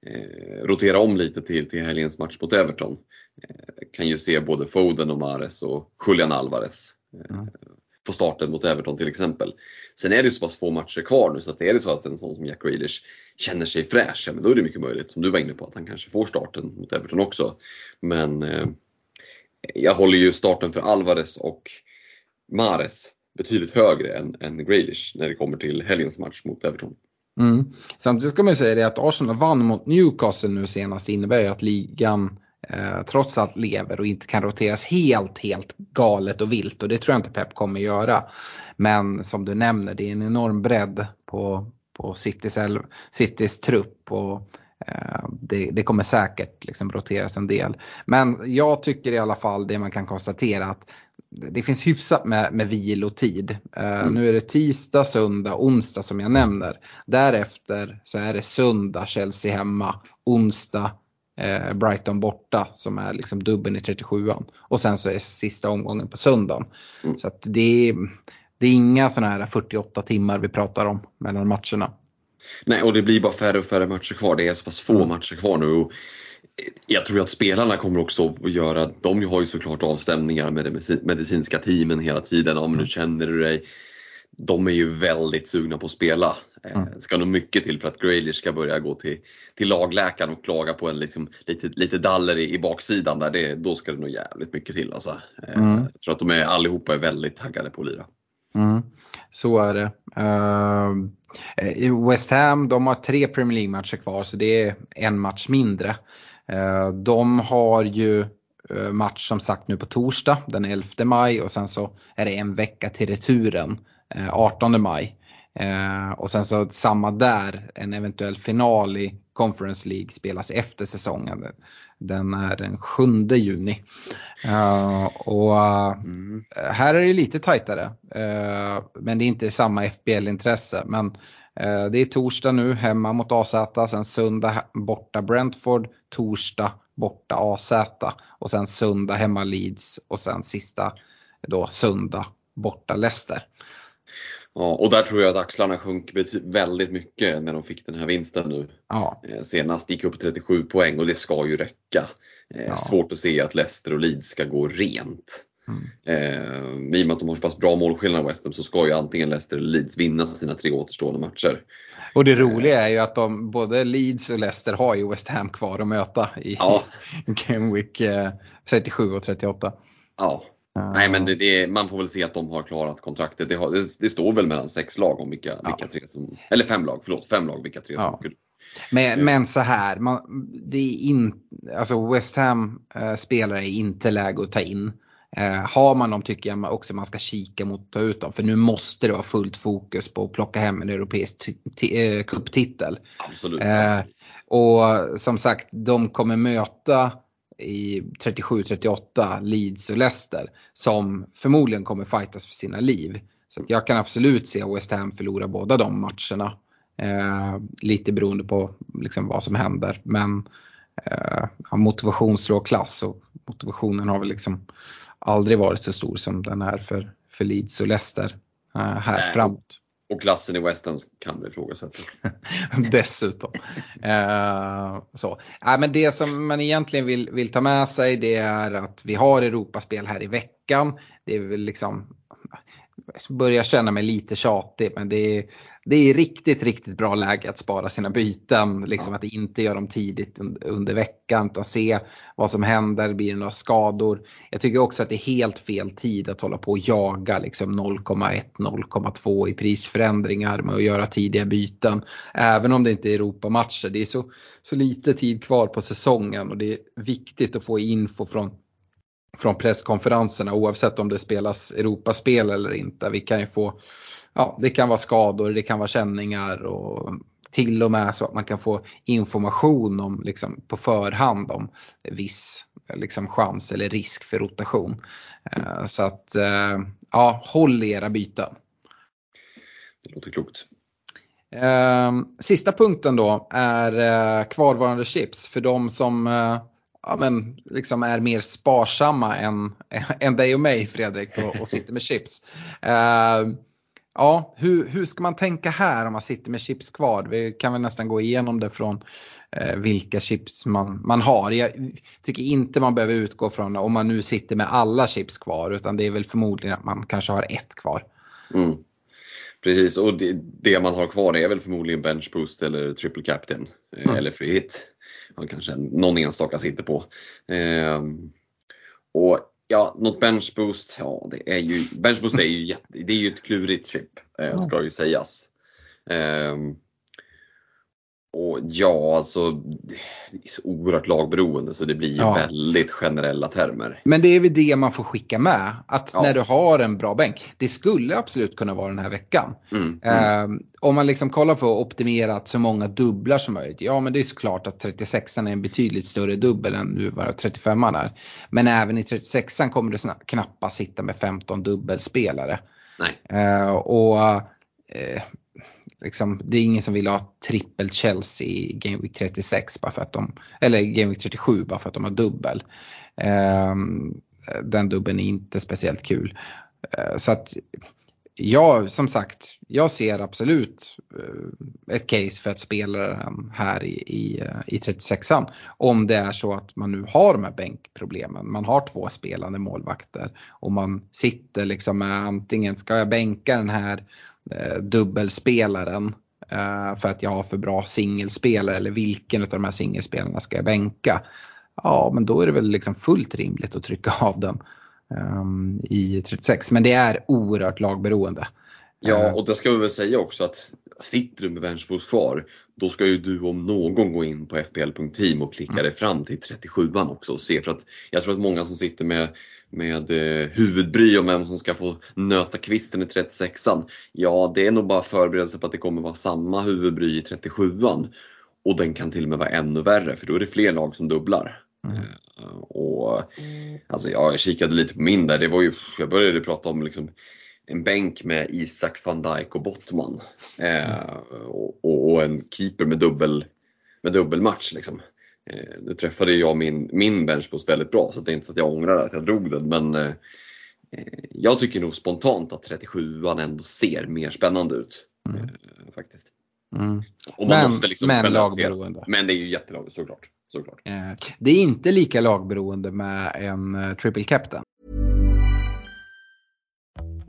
eh, rotera om lite till, till helgens match mot Everton. Kan ju se både Foden och Mares och Julian Alvarez eh, mm. på starten mot Everton till exempel. Sen är det ju så pass få matcher kvar nu så att är det så att en sån som Jack Grealish känner sig fräsch, ja, men då är det mycket möjligt, som du var inne på, att han kanske får starten mot Everton också. Men eh, jag håller ju starten för Alvarez och Mares betydligt högre än, än Grealish när det kommer till helgens match mot Everton. Mm. Samtidigt ska man säga det att Arsenal vann mot Newcastle nu senast innebär ju att ligan eh, trots allt lever och inte kan roteras helt, helt galet och vilt och det tror jag inte Pep kommer göra. Men som du nämner, det är en enorm bredd på, på Citys, Citys trupp och eh, det, det, kommer säkert liksom roteras en del. Men jag tycker i alla fall det man kan konstatera att det finns hyfsat med, med vilotid. Uh, mm. Nu är det tisdag, söndag, onsdag som jag nämner. Därefter så är det söndag, Chelsea hemma, onsdag, uh, Brighton borta som är liksom dubben i 37an. Och sen så är sista omgången på söndagen. Mm. Så det, är, det är inga sådana här 48 timmar vi pratar om mellan matcherna. Nej, och det blir bara färre och färre matcher kvar. Det är så pass få mm. matcher kvar nu. Och jag tror att spelarna kommer också att göra, de har ju såklart avstämningar med de medicinska teamen hela tiden. Om nu mm. känner du dig de är ju väldigt sugna på att spela. Eh, mm. ska nog mycket till för att Graylish ska börja gå till, till lagläkaren och klaga på en liksom, lite, lite daller i, i baksidan. Där det, då ska det nog jävligt mycket till. Alltså. Eh, mm. Jag tror att de är, allihopa är väldigt taggade på att lira. Mm. Så är det. Uh, West Ham de har tre Premier League-matcher kvar så det är en match mindre. Eh, de har ju match som sagt nu på torsdag den 11 maj och sen så är det en vecka till returen 18 eh, maj. Eh, och sen så samma där, en eventuell final i Conference League spelas efter säsongen. Den är den 7 juni. Eh, och mm. här är det lite tajtare. men det är inte samma FBL-intresse. Men Eh, det är torsdag nu hemma mot AZ, sen söndag borta Brentford, torsdag borta AZ och sen söndag hemma Leeds och sen sista då söndag borta Leicester. Ja, och där tror jag att axlarna sjönk väldigt mycket när de fick den här vinsten nu. Ja. Eh, senast gick upp 37 poäng och det ska ju räcka. Eh, ja. Svårt att se att Leicester och Leeds ska gå rent. Mm. Eh, I och med att de har så pass bra målskillnad West Ham så ska ju antingen Leicester eller Leeds vinna sina tre återstående matcher. Och det roliga är ju att de, både Leeds och Leicester har ju West Ham kvar att möta i ja. Game Week 37 och 38. Ja. Nej men det, det, man får väl se att de har klarat kontraktet. Det, har, det, det står väl mellan sex lag om vilka, ja. vilka tre som, eller fem lag, förlåt, fem lag vilka tre ja. som men, uh. men så här, man, det är in, alltså West Ham uh, spelare är inte läge att ta in. Eh, har man dem tycker jag också man ska kika mot att ta ut dem för nu måste det vara fullt fokus på att plocka hem en europeisk eh, cuptitel. Absolut. Eh, och som sagt, de kommer möta i 37-38 Leeds och Leicester som förmodligen kommer fightas för sina liv. Så jag kan absolut se West Ham förlora båda de matcherna. Eh, lite beroende på liksom vad som händer. Men eh, motivation slår klass och motivationen har väl liksom aldrig varit så stor som den är för, för Leeds och Leicester uh, här Nej. framåt. Och klassen i West Ham kan ifrågasättas. Dessutom. Eh, så. Äh, men det som man egentligen vill, vill ta med sig det är att vi har Europaspel här i veckan. Det är väl liksom börjar känna mig lite tjatig men det är, det är riktigt, riktigt bra läge att spara sina byten. Liksom att inte göra dem tidigt under veckan utan se vad som händer, blir det några skador. Jag tycker också att det är helt fel tid att hålla på och jaga liksom 0,1, 0,2 i prisförändringar med att göra tidiga byten. Även om det inte är Europamatcher. Det är så, så lite tid kvar på säsongen och det är viktigt att få info från från presskonferenserna oavsett om det spelas Europaspel eller inte. Vi kan ju få, ja det kan vara skador, det kan vara känningar och till och med så att man kan få information om, liksom, på förhand om viss liksom, chans eller risk för rotation. Eh, så att eh, ja, håll era byten. Det låter klokt. Eh, sista punkten då är kvarvarande chips för de som ja, men, liksom är mer sparsamma än, än dig och mig Fredrik och, och sitter med chips. Uh, ja, hur, hur ska man tänka här om man sitter med chips kvar? Vi kan väl nästan gå igenom det från uh, vilka chips man, man har. Jag tycker inte man behöver utgå från om man nu sitter med alla chips kvar utan det är väl förmodligen att man kanske har ett kvar. Mm. Precis, och det, det, man har kvar är väl förmodligen bench boost eller triple captain mm. eller free hit man kanske någon enstaka sitter på. Eh, och ja, något benchboost, ja det är ju, benchboost är ju, jätte, det är ju ett klurigt chip, eh, ska ju sägas. Och ja, alltså det är så oerhört lagberoende så det blir ju ja. väldigt generella termer. Men det är väl det man får skicka med. Att ja. när du har en bra bänk. Det skulle absolut kunna vara den här veckan. Mm, mm. Eh, om man liksom kollar på att optimera så många dubblar som möjligt. Ja men det är såklart att 36 är en betydligt större dubbel än nu var 35 är. Men även i 36 kommer du knappast sitta med 15 dubbelspelare. Nej. Eh, och eh, liksom, det är ingen som vill ha trippel Chelsea i Game Week 36 bara för att de, eller Game Week 37 bara för att de har dubbel. Um, den dubbeln är inte speciellt kul. Uh, så att ja, som sagt, jag ser absolut uh, ett case för att spela den här i, i, uh, i 36an. Om det är så att man nu har de här bänkproblemen. Man har två spelande målvakter och man sitter liksom med antingen ska jag bänka den här Eh, dubbelspelaren eh, för att jag har för bra singelspelare eller vilken av de här singelspelarna ska jag bänka? Ja, men då är det väl liksom fullt rimligt att trycka av den ehm, i 36. Men det är oerhört lagberoende. Ja, eh. och det ska vi väl säga också att sitter du med benchboost kvar, då ska ju du om någon gå in på fpl.team och klicka mm. dig fram till 37an också och se. För att jag tror att många som sitter med med eh, huvudbry om vem som ska få nöta kvisten i 36an. Ja, det är nog bara förberedelse på att det kommer vara samma huvudbry i 37an. Och den kan till och med vara ännu värre för då är det fler lag som dubblar. Mm. Uh, och, alltså jag kikade lite på min där, det var ju, jag började prata om liksom en bänk med Isak van Dijk och Bottman. Uh, och, och, en keeper med dubbel med dubbelmatch. Liksom. Eh, nu träffade jag min, min benchboost väldigt bra så det är inte så att jag ångrar att jag drog den men eh, eh jag tycker nog spontant att 37an ändå ser mer spännande ut. Mm. Eh, faktiskt. Mm. men liksom men lagberoende. Men det är ju jättelag såklart. såklart. Eh, det är inte lika lagberoende med en triple captain.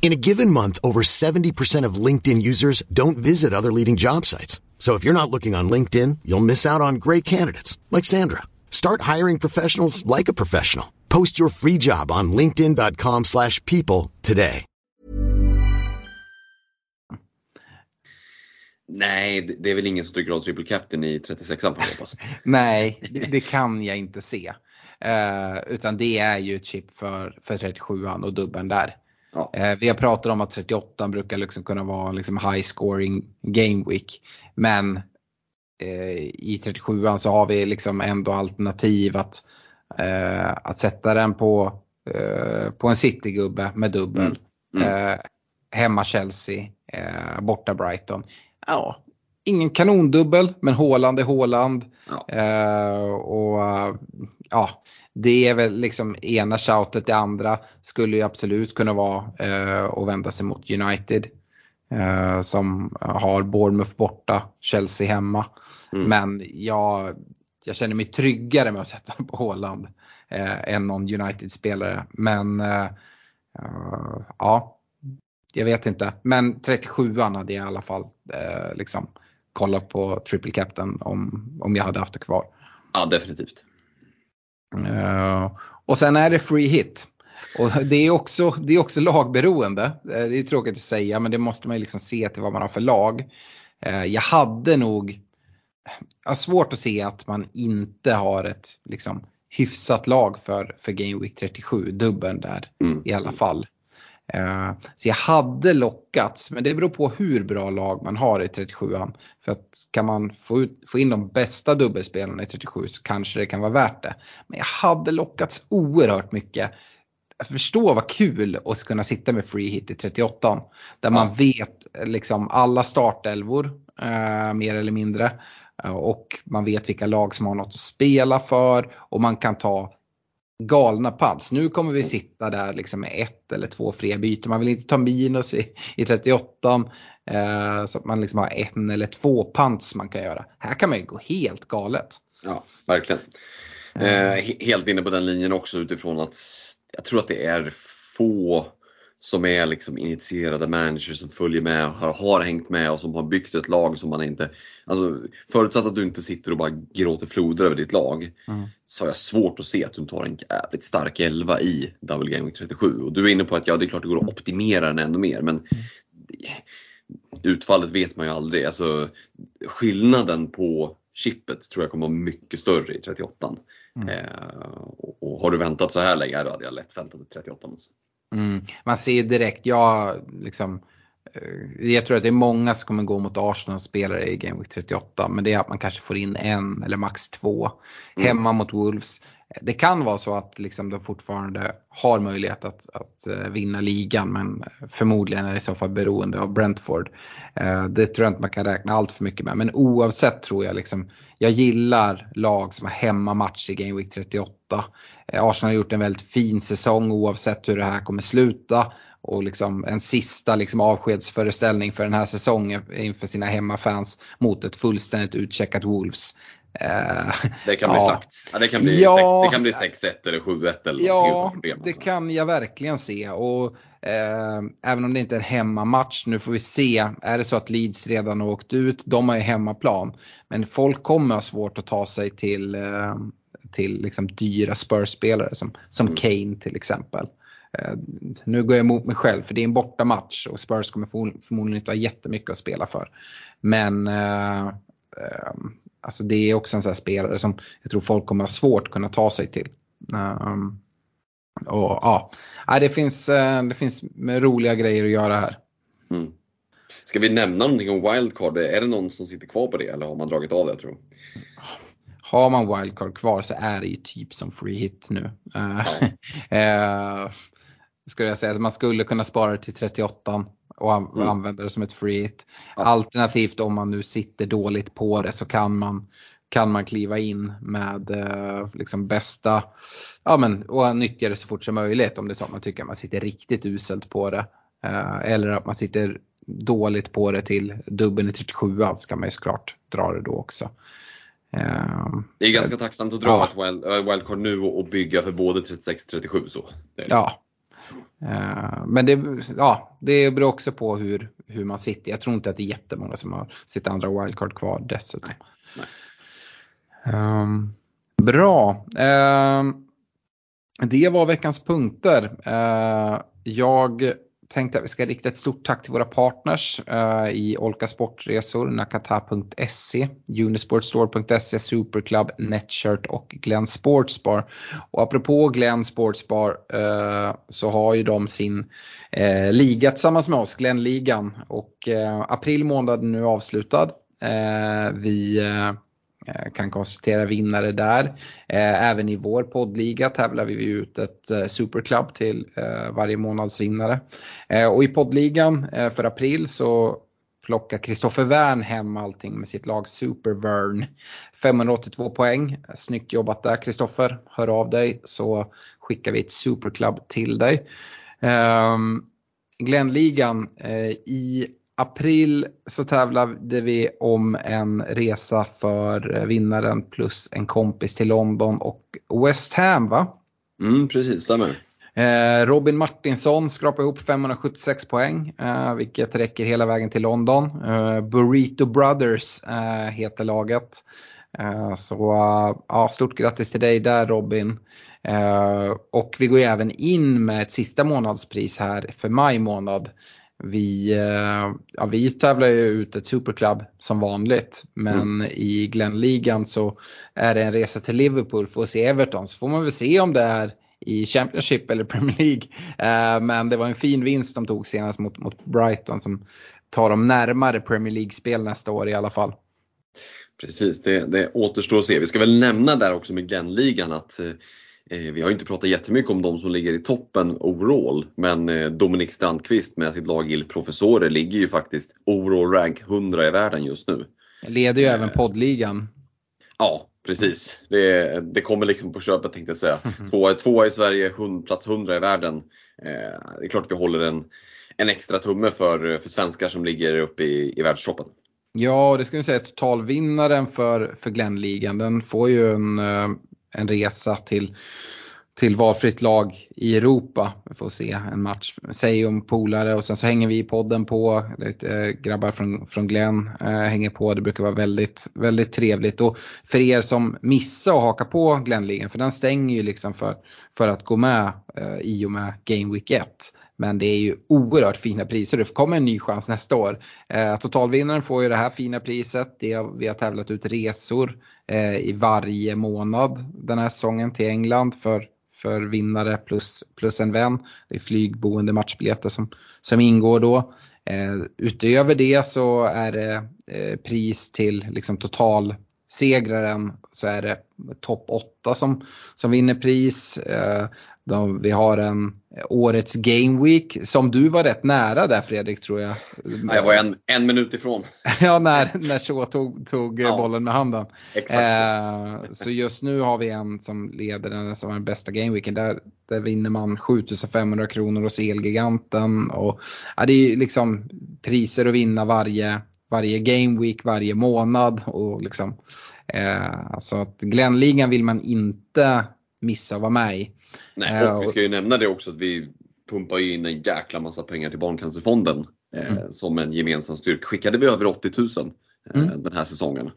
In a given month, over 70% of LinkedIn users don't visit other leading job sites. So if you're not looking on LinkedIn, you'll miss out on great candidates like Sandra. Start hiring professionals like a professional. Post your free job on linkedin.com/people today. Nej, det är väl ingen som tycker om triple captain i 36an på hoppas. Nej, det, det, kan jag inte se. Uh, utan det är ju ett chip för, för 37an och dubben där. Ja. Eh, vi har pratat om att 38 brukar liksom kunna vara liksom high scoring game week. Men eh, i 37 så har vi liksom ändå alternativ att, eh, att sätta den på, på en citygubbe med dubbel. Mm. Mm. Hemma Chelsea, borta Brighton. Ja, ingen kanondubbel men Håland är Håland. Ja. Och ja, det är väl liksom ena shoutet, det andra skulle ju absolut kunna vara eh, att vända sig mot United. Eh, som har Bournemouth borta, Chelsea hemma. Mm. Men jag, jag känner mig tryggare med att sätta på Håland eh, än någon United-spelare. Men eh, eh, ja, jag vet inte. Men 37an hade jag i alla fall eh, liksom kollat på triple captain om, om jag hade haft det kvar. ja, definitivt. Eh, och sen är det free hit. Och det är också, det är också lagberoende. Eh, Det är tråkigt att säga men det måste man liksom se till vad man har för lag. Eh, Jag hade nog jag har svårt att se att man inte har ett liksom, hyfsat lag för, för Game Week 37, dubbeln där Mm. i alla fall. Eh, Så jag hade lockats, men det beror på hur bra lag man har i 37an. För att kan man få, ut, få in de bästa dubbelspelarna i 37 så kanske det kan vara värt det. Men jag hade lockats oerhört mycket. Att förstå vad kul att kunna sitta med free hit i 38 Där man vet liksom alla startelvor eh, mer eller mindre. Eh, Och man vet vilka lag som har något att spela för och man kan ta galna pads. Nu kommer vi sitta där liksom med ett eller två fria byten. Man vill inte ta minus i, i 38 eh, så att man liksom har en eller två pants man kan göra. Här kan man ju gå helt galet. Ja, verkligen. Eh, he- helt inne på den linjen också utifrån att jag tror att det är få som är liksom initierade managers som följer med, har, har hängt med och som har byggt ett lag som man inte... Alltså, förutsatt att du inte sitter och bara gråter floder över ditt lag Mm. så har jag svårt att se att du tar en jävligt stark 11 i Double Game Week 37. Och du är inne på att ja, det är klart det går att optimera den ännu mer men det- utfallet vet man ju aldrig. Alltså, skillnaden på chippet tror jag kommer vara mycket större i 38. Mm. Eh, och, och har du väntat så här länge, då hade jag lätt väntat 38. Alltså. Mm. Man ser ju direkt, jag, liksom, jag tror att det är många som kommer gå mot Arsenal-spelare i Game Week 38 men det är att man kanske får in en eller max två. Mm. Hemma mot Wolves. Det kan vara så att liksom de fortfarande har möjlighet att, att eh, vinna ligan men förmodligen är det i så fall beroende av Brentford. Eh, Det tror jag inte man kan räkna allt för mycket med men oavsett tror jag liksom jag gillar lag som har hemmamatch i Game Week 38. Eh, Arsenal har gjort en väldigt fin säsong oavsett hur det här kommer sluta. Och liksom en sista liksom avskedsföreställning för den här säsongen inför sina hemmafans mot ett fullständigt utcheckat Wolves. Eh, Det kan bli ja. slakt. Ja, det kan bli, Ja. sex, det kan bli 6-1 eller 7-1 eller Ja, det alltså. kan jag verkligen se. Och, eh, även om det inte är en hemmamatch, nu får vi se. Är det så att Leeds redan har åkt ut, de har ju hemmaplan. Men folk kommer ha svårt att ta sig till, eh, till liksom dyra Spurs-spelare som, som Mm. Kane till exempel. Eh, nu går jag emot mig själv för det är en bortamatch och Spurs kommer förmo- förmodligen inte ha jättemycket att spela för. Men eh, eh, alltså det är också en sån här spelare som jag tror folk kommer ha svårt att kunna ta sig till. Um, och ja, det finns, eh, det finns roliga grejer att göra här. Mm. Ska vi nämna någonting om wildcard? Är det någon som sitter kvar på det eller har man dragit av det tror du? Har man wildcard kvar så är det ju typ som free hit nu. Eh, skulle jag säga. Man skulle kunna spara det till 38 och an- Mm. använda det som ett free hit. Ja. Alternativt om man nu sitter dåligt på det så kan man, kan man kliva in med eh, liksom bästa, ja men och nyttja det så fort som möjligt om det är så att man tycker att man sitter riktigt uselt på det. Eh, eller att man sitter dåligt på det till dubbeln i 37 så kan man ju såklart dra det då också. Eh, Det är ganska tacksamt att dra Ja. ett wild, äh, wildcard nu och, och bygga för både 36 37 så. Ja. Eh, men det, ja, det beror också på hur, hur man sitter. Jag tror inte att det är jättemånga som har sitt andra wildcard kvar dessutom. Nej. Ehm, bra. Um, det var veckans punkter. Uh, jag tänkte att vi ska rikta ett stort tack till våra partners uh, i Olka Sportresor, nakata.se, unisportstore.se, Superclub, Netshirt och Glenn Sportsbar. Och apropå Glenn Sportsbar uh, eh, så har ju de sin uh, liga tillsammans med oss, Glenn-ligan. Och april månad är nu avslutad. Vi, Eh, kan konstatera vinnare där. Eh, även i vår poddliga tävlar vi ut ett eh, superklubb till varje månadsvinnare. Och i poddligan för april så plockar Kristoffer Wern hem allting med sitt lag Supervern. 582 poäng. Snyggt jobbat där Kristoffer. Hör av dig så skickar vi ett superklubb till dig. Ehm, Glenligan i april så tävlade vi om en resa för vinnaren plus en kompis till London och West Ham va? Mm, precis, stämmer. Eh, Robin Martinsson skrapade ihop 576 poäng, eh, vilket räcker hela vägen till London. Eh, Burrito Brothers heter laget. Så ja, stort grattis till dig där Robin. Och vi går ju även in med ett sista månadspris här för maj månad. Vi, eh, ja, vi tävlar ju ut ett superclub som vanligt men mm. i Glenligan så är det en resa till Liverpool för att se Everton. Så får man väl se om det är i Championship eller Premier League. Eh, men det var en fin vinst de tog senast mot, mot Brighton som tar dem närmare Premier League-spel nästa år i alla fall. Precis, det, det återstår att se. Vi ska väl nämna där också med Glenligan att Eh, vi har inte pratat jättemycket om de som ligger i toppen overall, men eh, Dominik Strandqvist med sitt lag Il Professore ligger ju faktiskt overall rank 100 i världen just nu. Leder ju eh, även poddligan. Ja, precis. Det, det kommer liksom på köpet tänkte jag säga. Tvåa, tvåa i Sverige, hund, plats 100 i världen. det är klart vi håller en, en extra tumme för, för svenskar som ligger uppe i, i världstoppen. Ja, det ska vi säga totalvinnaren för, för Glenligan. Den får ju en, en resa till, till valfritt lag i Europa. Vi får se en match, säg om polare och sen så hänger vi i podden på, lite eh, grabbar från, från Glenn eh, hänger på. Det brukar vara väldigt, väldigt trevligt. Och för er som missar att haka på Glennligan, för den stänger ju liksom för, för att gå med eh, i och med Game Week 1. Men det är ju oerhört fina priser. Det kommer en ny chans nästa år. Eh, totalvinnaren får ju det här fina priset. Det, vi har tävlat ut resor eh, i varje månad den här säsongen till England för, för vinnare plus, plus en vän. Det är flygboende matchbiljetter som, som ingår då. Eh, utöver det så är det eh, pris till liksom total segraren så är det topp 8 som, som vinner pris. Eh, de, vi har en årets Game Week som du var rätt nära där Fredrik tror jag. Ja, jag var en, en minut ifrån. ja, när, när Shaw tog, tog ja, bollen med handen. Eh, så just nu har vi en som leder den som är den bästa Game Weeken. Där, där vinner man 7500 kronor hos Elgiganten. Och, ja, det är liksom priser att vinna varje, varje Game Week varje månad. Och liksom, eh, alltså att Glenligan vill man inte missa att vara med i. Nej, och vi ska ju nämna det också att vi pumpar in en jäkla massa pengar till Barncancerfonden eh, mm. som en gemensam styrka. Skickade vi över 80 000 eh, mm. den här säsongen.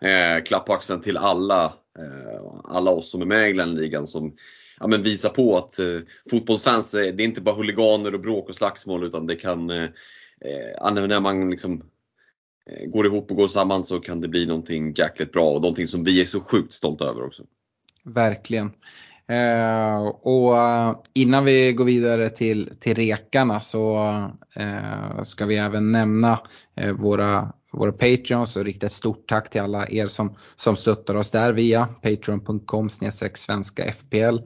Eh, klapp på axeln till alla, eh, alla oss som är med i Glenligan som ja, men visar på att eh, fotbollsfans, det är inte bara huliganer och bråk och slagsmål utan det kan, eh, eh när man liksom går ihop och går samman så kan det bli någonting jäkligt bra och någonting som vi är så sjukt stolta över också. Verkligen. Eh, och eh, innan vi går vidare till, till rekarna så eh, ska vi även nämna eh, våra, våra Patreons och rikta ett stort tack till alla er som, som stöttar oss där via patreon.com svenska FPL.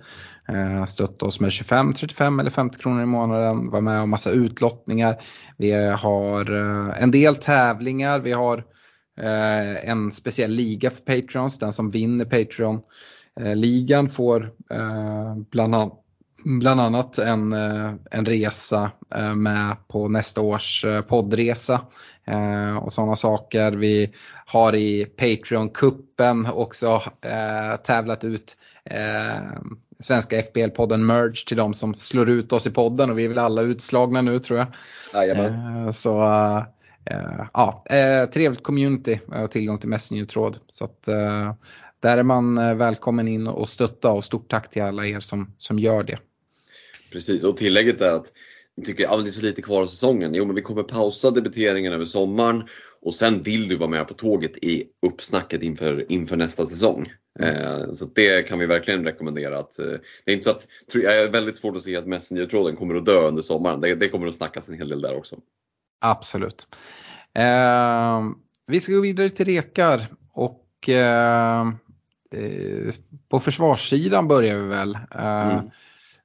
Eh, stötta oss med 25, 35 eller 50 kronor i månaden, var med om massa utlottningar. Vi har eh, en del tävlingar, vi har eh, en speciell liga för Patreons, den som vinner Patreon Eh, ligan får eh, bland, bland annat en, eh, en resa med på nästa års poddresa och sådana saker. Vi har i Patreon-kuppen också tävlat ut svenska FBL-podden Merge till de som slår ut oss i podden och vi är väl alla utslagna nu tror jag. Jajamän. Så ja, trevligt community och tillgång till Messenger-tråd. Så att, där är man eh, välkommen in och stötta och stort tack till alla er som, som gör det. Precis och tillägget är att jag tycker att det är så lite kvar av säsongen. Jo men vi kommer pausa debiteringen över sommaren och sen vill du vara med på tåget i uppsnacket inför, inför nästa säsong. Mm. Eh, så det kan vi verkligen rekommendera. Att, eh, det är inte så att, jag är väldigt svårt att se att Messenger-tråden kommer att dö under sommaren. Det, det, kommer att snackas en hel del där också. Absolut. Eh, vi ska gå vidare till rekar och på försvarssidan börjar vi väl. Eh, Mm.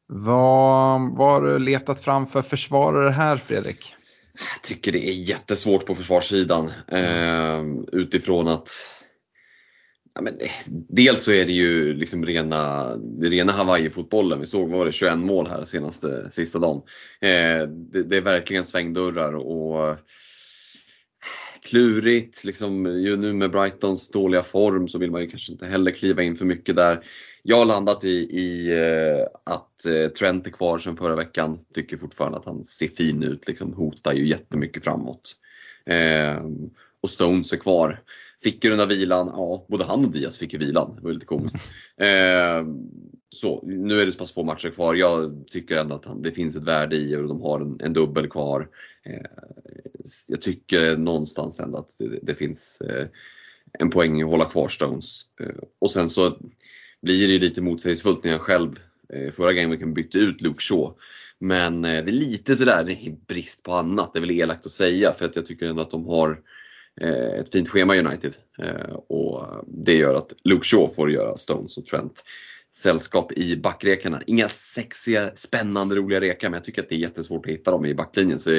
Vad vad har du letat fram för försvarare här Fredrik? Jag tycker det är jättesvårt på försvarssidan eh, utifrån att ja, men, Dels så är det ju liksom rena, rena Hawaii-fotbollen. Vi såg, var det, 21 mål här senaste, sista dagen. Eh, det, det är verkligen svängdörrar och klurigt. Liksom, nu med Brightons dåliga form så vill man ju kanske inte heller kliva in för mycket där. Jag har landat i, i eh, att eh, Trent är kvar sedan förra veckan. Tycker fortfarande att han ser fin ut, liksom, hotar ju jättemycket framåt. Eh, och Stones är kvar. Fick ju den där vilan, ja både han och Diaz fick ju vilan. Det var ju lite komiskt. Eh, så, nu är det så pass få matcher kvar. Jag tycker ändå att han, det finns ett värde i och de har en, en dubbel kvar. Eh, jag tycker någonstans ändå att det, det finns eh, en poäng i att hålla kvar Stones. Eh, och sen så blir det ju lite motsägelsefullt när jag själv förra gameweeken bytte ut Luke Shaw. Men det är lite sådär det är brist på annat, det är väl elakt att säga för att jag tycker ändå att de har ett fint schema United. Och det gör att Luke Shaw får göra Stones och Trent sällskap i backrekarna. Inga sexiga, spännande, roliga rekar men jag tycker att det är jättesvårt att hitta dem i backlinjen. Så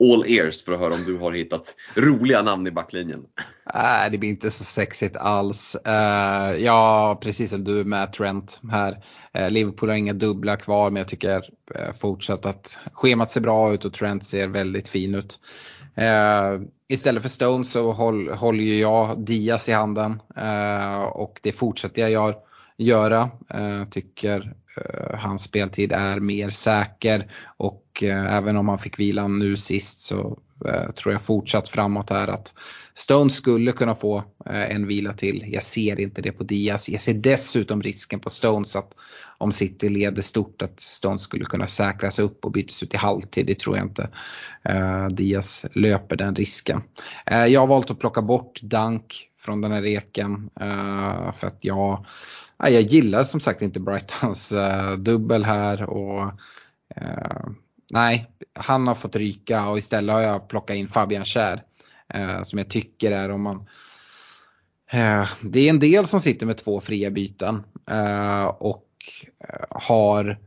all ears för att höra om du har hittat roliga namn i backlinjen. Nej, det blir inte så sexigt alls. Uh, ja, precis som du med Trent här. Uh, Liverpool har inga dubbla kvar men jag tycker uh, fortsatt att schemat ser bra ut och Trent ser väldigt fin ut. istället för Stones så håll, håller ju jag Diaz i handen och det fortsätter jag göra göra. Eh, tycker eh, hans speltid är mer säker och eh, även om han fick vilan nu sist så tror jag fortsatt framåt här att Stones skulle kunna få eh, en vila till. Jag ser inte det på Diaz. Jag ser dessutom risken på Stones att om City leder stort att Stones skulle kunna säkras upp och bytas ut i halvtid. Det tror jag inte eh, Diaz löper den risken. Eh, jag har valt att plocka bort Dunk från den här reken för att jag, jag gillar som sagt inte Brightons dubbel här och nej, han har fått ryka och istället har jag plockat in Fabian Kär Eh, som jag tycker är om man eh, Det är en del som sitter med två fria byten eh, och eh, har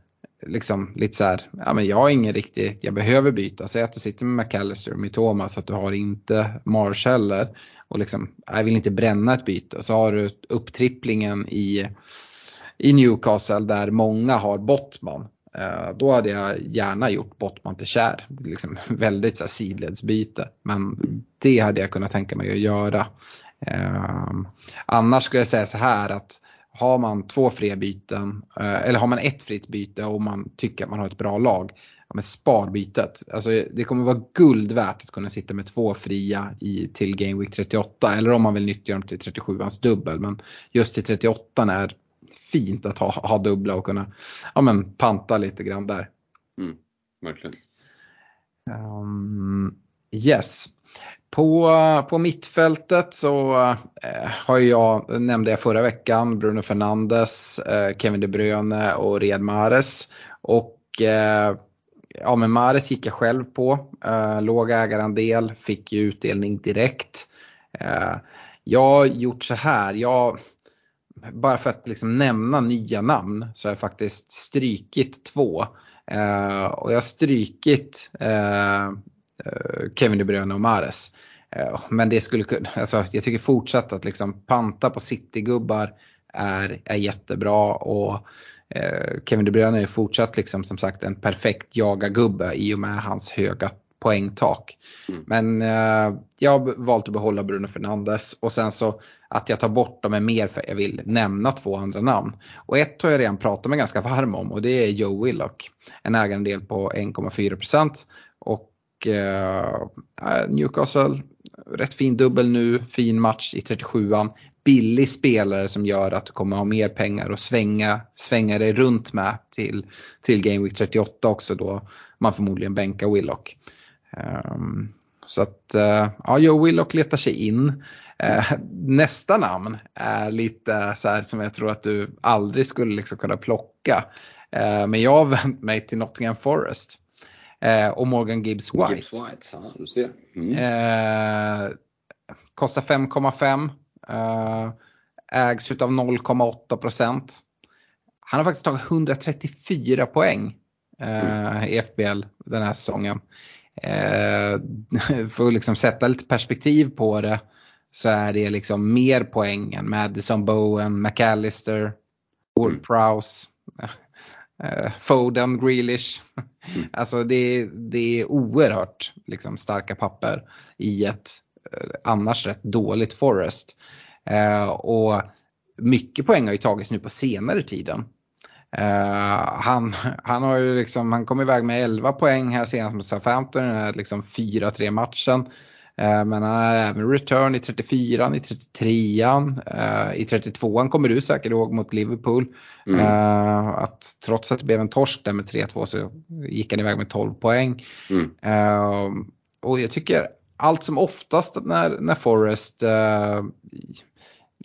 liksom lite så här, ja men jag har ingen riktigt, jag behöver byta. Säg att du sitter med McAllister och Mitoma så att du har inte Marsh heller. Och liksom, jag vill inte bränna ett byte. Så har du upptripplingen i, i Newcastle där många har Bottman. Eh, då hade jag gärna gjort Bottman till Kär. Liksom väldigt så här, sidledsbyte. Men det hade jag kunnat tänka mig att göra. Ehm, annars skulle jag säga så här att har man två fria byten eh, eller har man ett fritt byte och man tycker att man har ett bra lag. Ja, men spar bytet. Alltså, det kommer vara guld värt att kunna sitta med två fria i, till Game Week 38 eller om man vill nyttja dem till 37ans dubbel. Men just till 38 är fint att ha, ha dubbla och kunna ja, men, panta lite grann där. Mm, verkligen. Um, yes. På, på mittfältet så eh, har jag, nämnde jag förra veckan, Bruno Fernandes, eh, Kevin De Bruyne och Riyad Mahrez. Och eh, ja men Mahrez gick jag själv på, eh, låg ägarandel, fick ju utdelning direkt. Eh, jag har gjort så här, jag bara för att liksom nämna nya namn så har jag faktiskt strykit två. Eh, och jag har strykit eh, eh, Kevin De Bruyne och Mares. Eh, men det skulle kunna, alltså, jag tycker fortsatt att liksom panta på City-gubbar är, är jättebra. Och eh, Kevin De Bruyne är fortsatt liksom som sagt en perfekt jaga-gubbe i och med hans höga poängtak. Mm. Men eh, jag har valt att behålla Bruno Fernandes och sen så att jag tar bort dem är mer för att jag vill nämna två andra namn. Och ett har jag redan pratat med ganska varm om och det är Joe Willock. En ägarandel på 1,4% och eh, Newcastle, rätt fin dubbel nu, fin match i 37an. Billig spelare som gör att du kommer ha mer pengar och svänga, svänga dig runt med till, till Game Week 38 också då man förmodligen bänkar Willock. Um, så att uh, ja, Joe Willock letar sig in. Uh, nästa namn är lite så här som jag tror att du aldrig skulle liksom kunna plocka. Uh, men jag har vänt mig till Nottingham Forest. och Morgan Gibbs White. Gibbs White ja, du ser. Mm. kostar 5,5. ägs utav 0,8% Han har faktiskt tagit 134 poäng eh, i FBL den här säsongen. Eh, för att liksom sätta lite perspektiv på det så är det liksom mer poäng än Madison Bowen, McAllister, Ward Prowse, eh, Foden, Grealish. Mm. Alltså det, det är oerhört liksom, starka papper i ett eh, annars rätt dåligt Forest. Och mycket poäng har ju tagits nu på senare tiden. Uh, han, han har ju liksom, han kom iväg med 11 poäng här senast mot Southampton, den här liksom 4-3 matchen. Uh, men han har även return i 34 i 33 uh, i 32 kommer du säkert ihåg mot Liverpool. Mm. Att trots att det blev en torsk där med 3-2 så gick han iväg med 12 poäng. Mm. och jag tycker allt som oftast när, när Forrest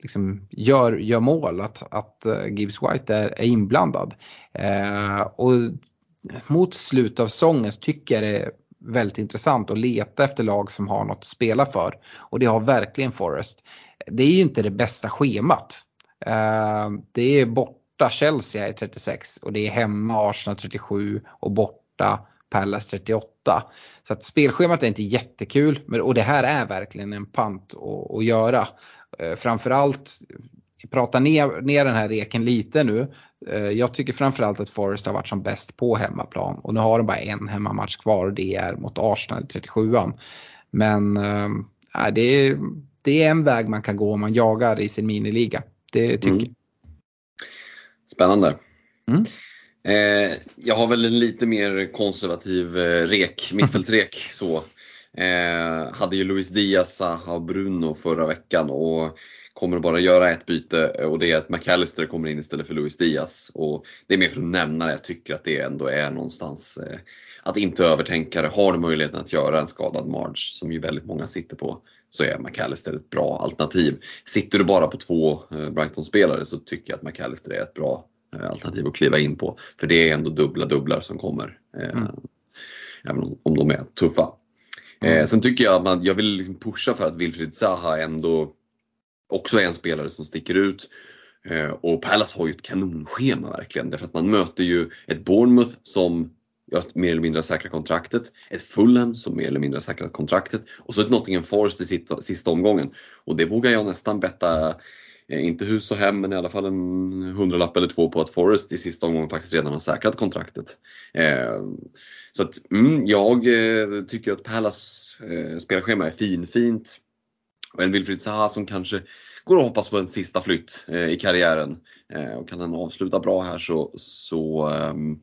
liksom gör, gör mål, att, att eh, Gibbs White är, är inblandad. Eh, och mot slutet av säsongen tycker jag det är väldigt intressant att leta efter lag som har något att spela för. Och det har verkligen Forest. Det är ju inte det bästa schemat. Eh, det är borta Chelsea i 36 och det är hemma Arsenal 37 och borta Palace 38. Så att spelschemat är inte jättekul och det här är verkligen en pant att, att göra. Eh, framförallt, prata ner, ner den här reken lite nu. Eh, jag tycker framförallt att Forest har varit som bäst på hemmaplan och nu har de bara en hemmamatch kvar och det är mot Arsenal 37an. Men äh, det, är, det är en väg man kan gå om man jagar i sin miniliga. Det tycker mm. jag. Spännande. Mm. Eh, jag har väl en lite mer konservativ eh, rek, mittfältsrek så. Eh, hade ju Luis Diaz, Zaha och Bruno förra veckan och kommer bara göra ett byte och det är att McAllister kommer in istället för Luis Diaz. Och det är mer för att nämna det, jag tycker att det ändå är någonstans eh, att inte övertänka det. Har du möjligheten att göra en skadad Marge, som ju väldigt många sitter på, så är McAllister ett bra alternativ. Sitter du bara på två eh, Brighton-spelare så tycker jag att McAllister är ett bra eh, alternativ att kliva in på. För det är ändå dubbla dubblar som kommer. Eh, mm. Även om de är tuffa. Mm. Eh, sen tycker jag att man, jag vill liksom pusha för att Wilfried Zaha ändå också är en spelare som sticker ut. Eh, och Palace har ju ett kanonschema verkligen därför att man möter ju ett Bournemouth som ja, mer eller mindre säkrat kontraktet, ett Fulham som mer eller mindre säkrat kontraktet och så ett Nottingham Forest i sista, sista omgången. Och det vågar jag nästan betta inte hus och hem men i alla fall en hundralapp eller två på att Forest i sista omgången faktiskt redan har säkrat kontraktet. Eh, så att mm, jag eh, tycker att Pallas spelschema är finfint. Och en Wilfried Zaha som kanske går att hoppas på en sista flytt i karriären. och kan han avsluta bra här så, så, ehm,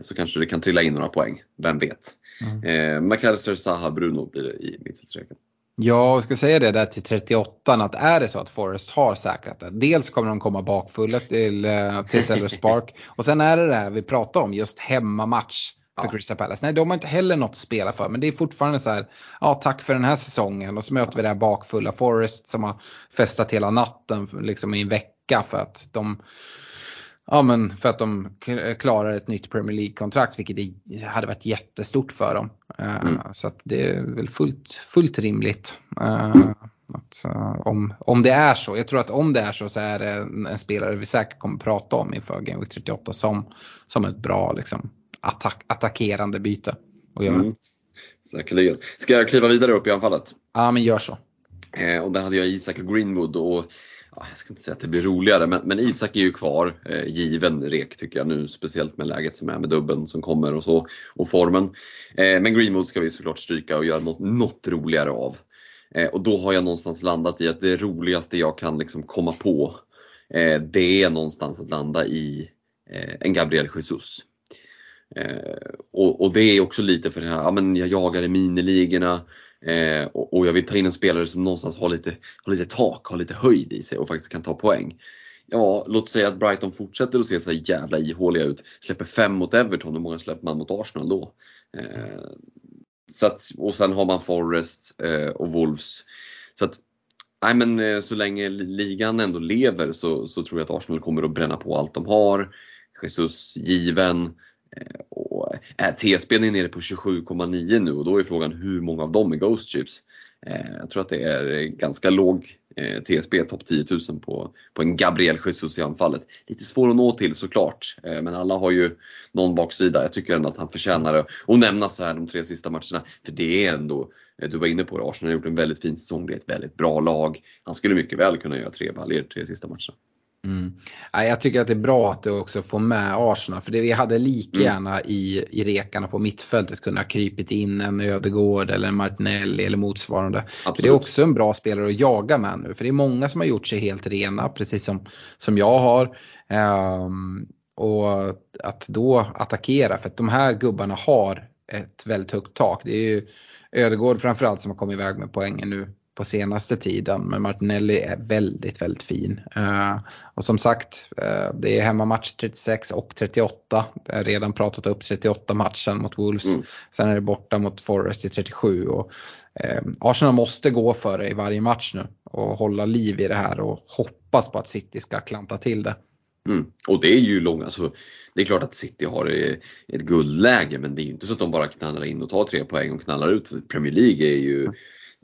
så kanske det kan trilla in några poäng, vem vet. Mm. McAllister, Zaha, Bruno blir det i mittfältsstreken. Ja, jag ska säga det där till 38 att är det så att Forest har säkrat det. Dels kommer de komma bakfulla till, eh, till Sellers Park och sen är det det här vi pratar om, just hemmamatch för ja. Crystal Palace. Nej, de har inte heller något att spela för men det är fortfarande så här, ja tack för den här säsongen och så möter vi det här bakfulla Forest som har festat hela natten liksom i en vecka för att de Ja men för att de klarar ett nytt Premier League-kontrakt vilket hade varit jättestort för dem. Eh, mm. Så att det är väl fullt, fullt rimligt. Mm. Att, om, om det är så, jag tror att om det är så så är det en, en spelare vi säkert kommer prata om inför Game Week 38 som, som ett bra liksom, attack, attackerande byte göra. Mm. Säkerligen. Ska jag kliva vidare upp i anfallet? Ja men gör så. Eh, och där hade jag Isak och Greenwood och jag ska inte säga att det blir roligare, men, men Isak är ju kvar. Eh, given rek tycker jag nu, speciellt med läget som är med dubben som kommer och så, och formen. Eh, men Greenwood ska vi såklart stryka och göra något, något roligare av. Eh, och då har jag någonstans landat i att det roligaste jag kan liksom komma på, eh, det är någonstans att landa i eh, en Gabriel Jesus. Eh, och, och, det är också lite för det här, ja men jag jagar i miniligorna, Eh, och, och, jag vill ta in en spelare som någonstans har lite, har lite tak, har lite höjd i sig och faktiskt kan ta poäng. Ja, låt säga att Brighton fortsätter att se så jävla ihåliga ut. Släpper fem mot Everton, hur många släpper man mot Arsenal då? Eh, så att, och sen har man Forest eh, och Wolves. Så att, nej men eh, så länge ligan ändå lever så, så tror jag att Arsenal kommer att bränna på allt de har. Jesus given. Eh, Eh, och är nere på 27,9 nu och då är frågan hur många av dem är Ghost Chips? Eh, jag tror att det är ganska låg eh, TSB topp 10 000 på, på en Gabriel Jesus i anfallet. Lite svår att nå till såklart, eh, men alla har ju någon baksida. Jag tycker ändå att han förtjänar att nämnas här de tre sista matcherna. För det är ändå, eh, du var inne på det, Arsenal har gjort en väldigt fin säsong. Det är ett väldigt bra lag. Han skulle mycket väl kunna göra tre baljor tre sista matcherna. Mm. Jag tycker att det är bra att du också får med Arsenal för det vi hade lika mm. gärna i, i rekarna på mittfältet kunnat krypit in en Ödegård eller en Martinelli eller motsvarande. För det är också en bra spelare att jaga med nu för det är många som har gjort sig helt rena precis som, som jag har. Um, och att då attackera för att de här gubbarna har ett väldigt högt tak. Det är ju Ödegård framförallt som har kommit iväg med poängen nu på senaste tiden. Men Martinelli är väldigt, väldigt fin. Uh, och som sagt, uh, det är hemmamatch 36 och 38. Jag har redan pratat upp 38 matchen mot Wolves. Mm. Sen är det borta mot Forest i 37. Och, uh, Arsenal måste gå för det i varje match nu och hålla liv i det här och hoppas på att City ska klanta till det. Mm. Och det är ju långt, alltså, det är klart att City har ett guldläge men det är ju inte så att de bara knallar in och tar tre poäng och knallar ut. Premier League är ju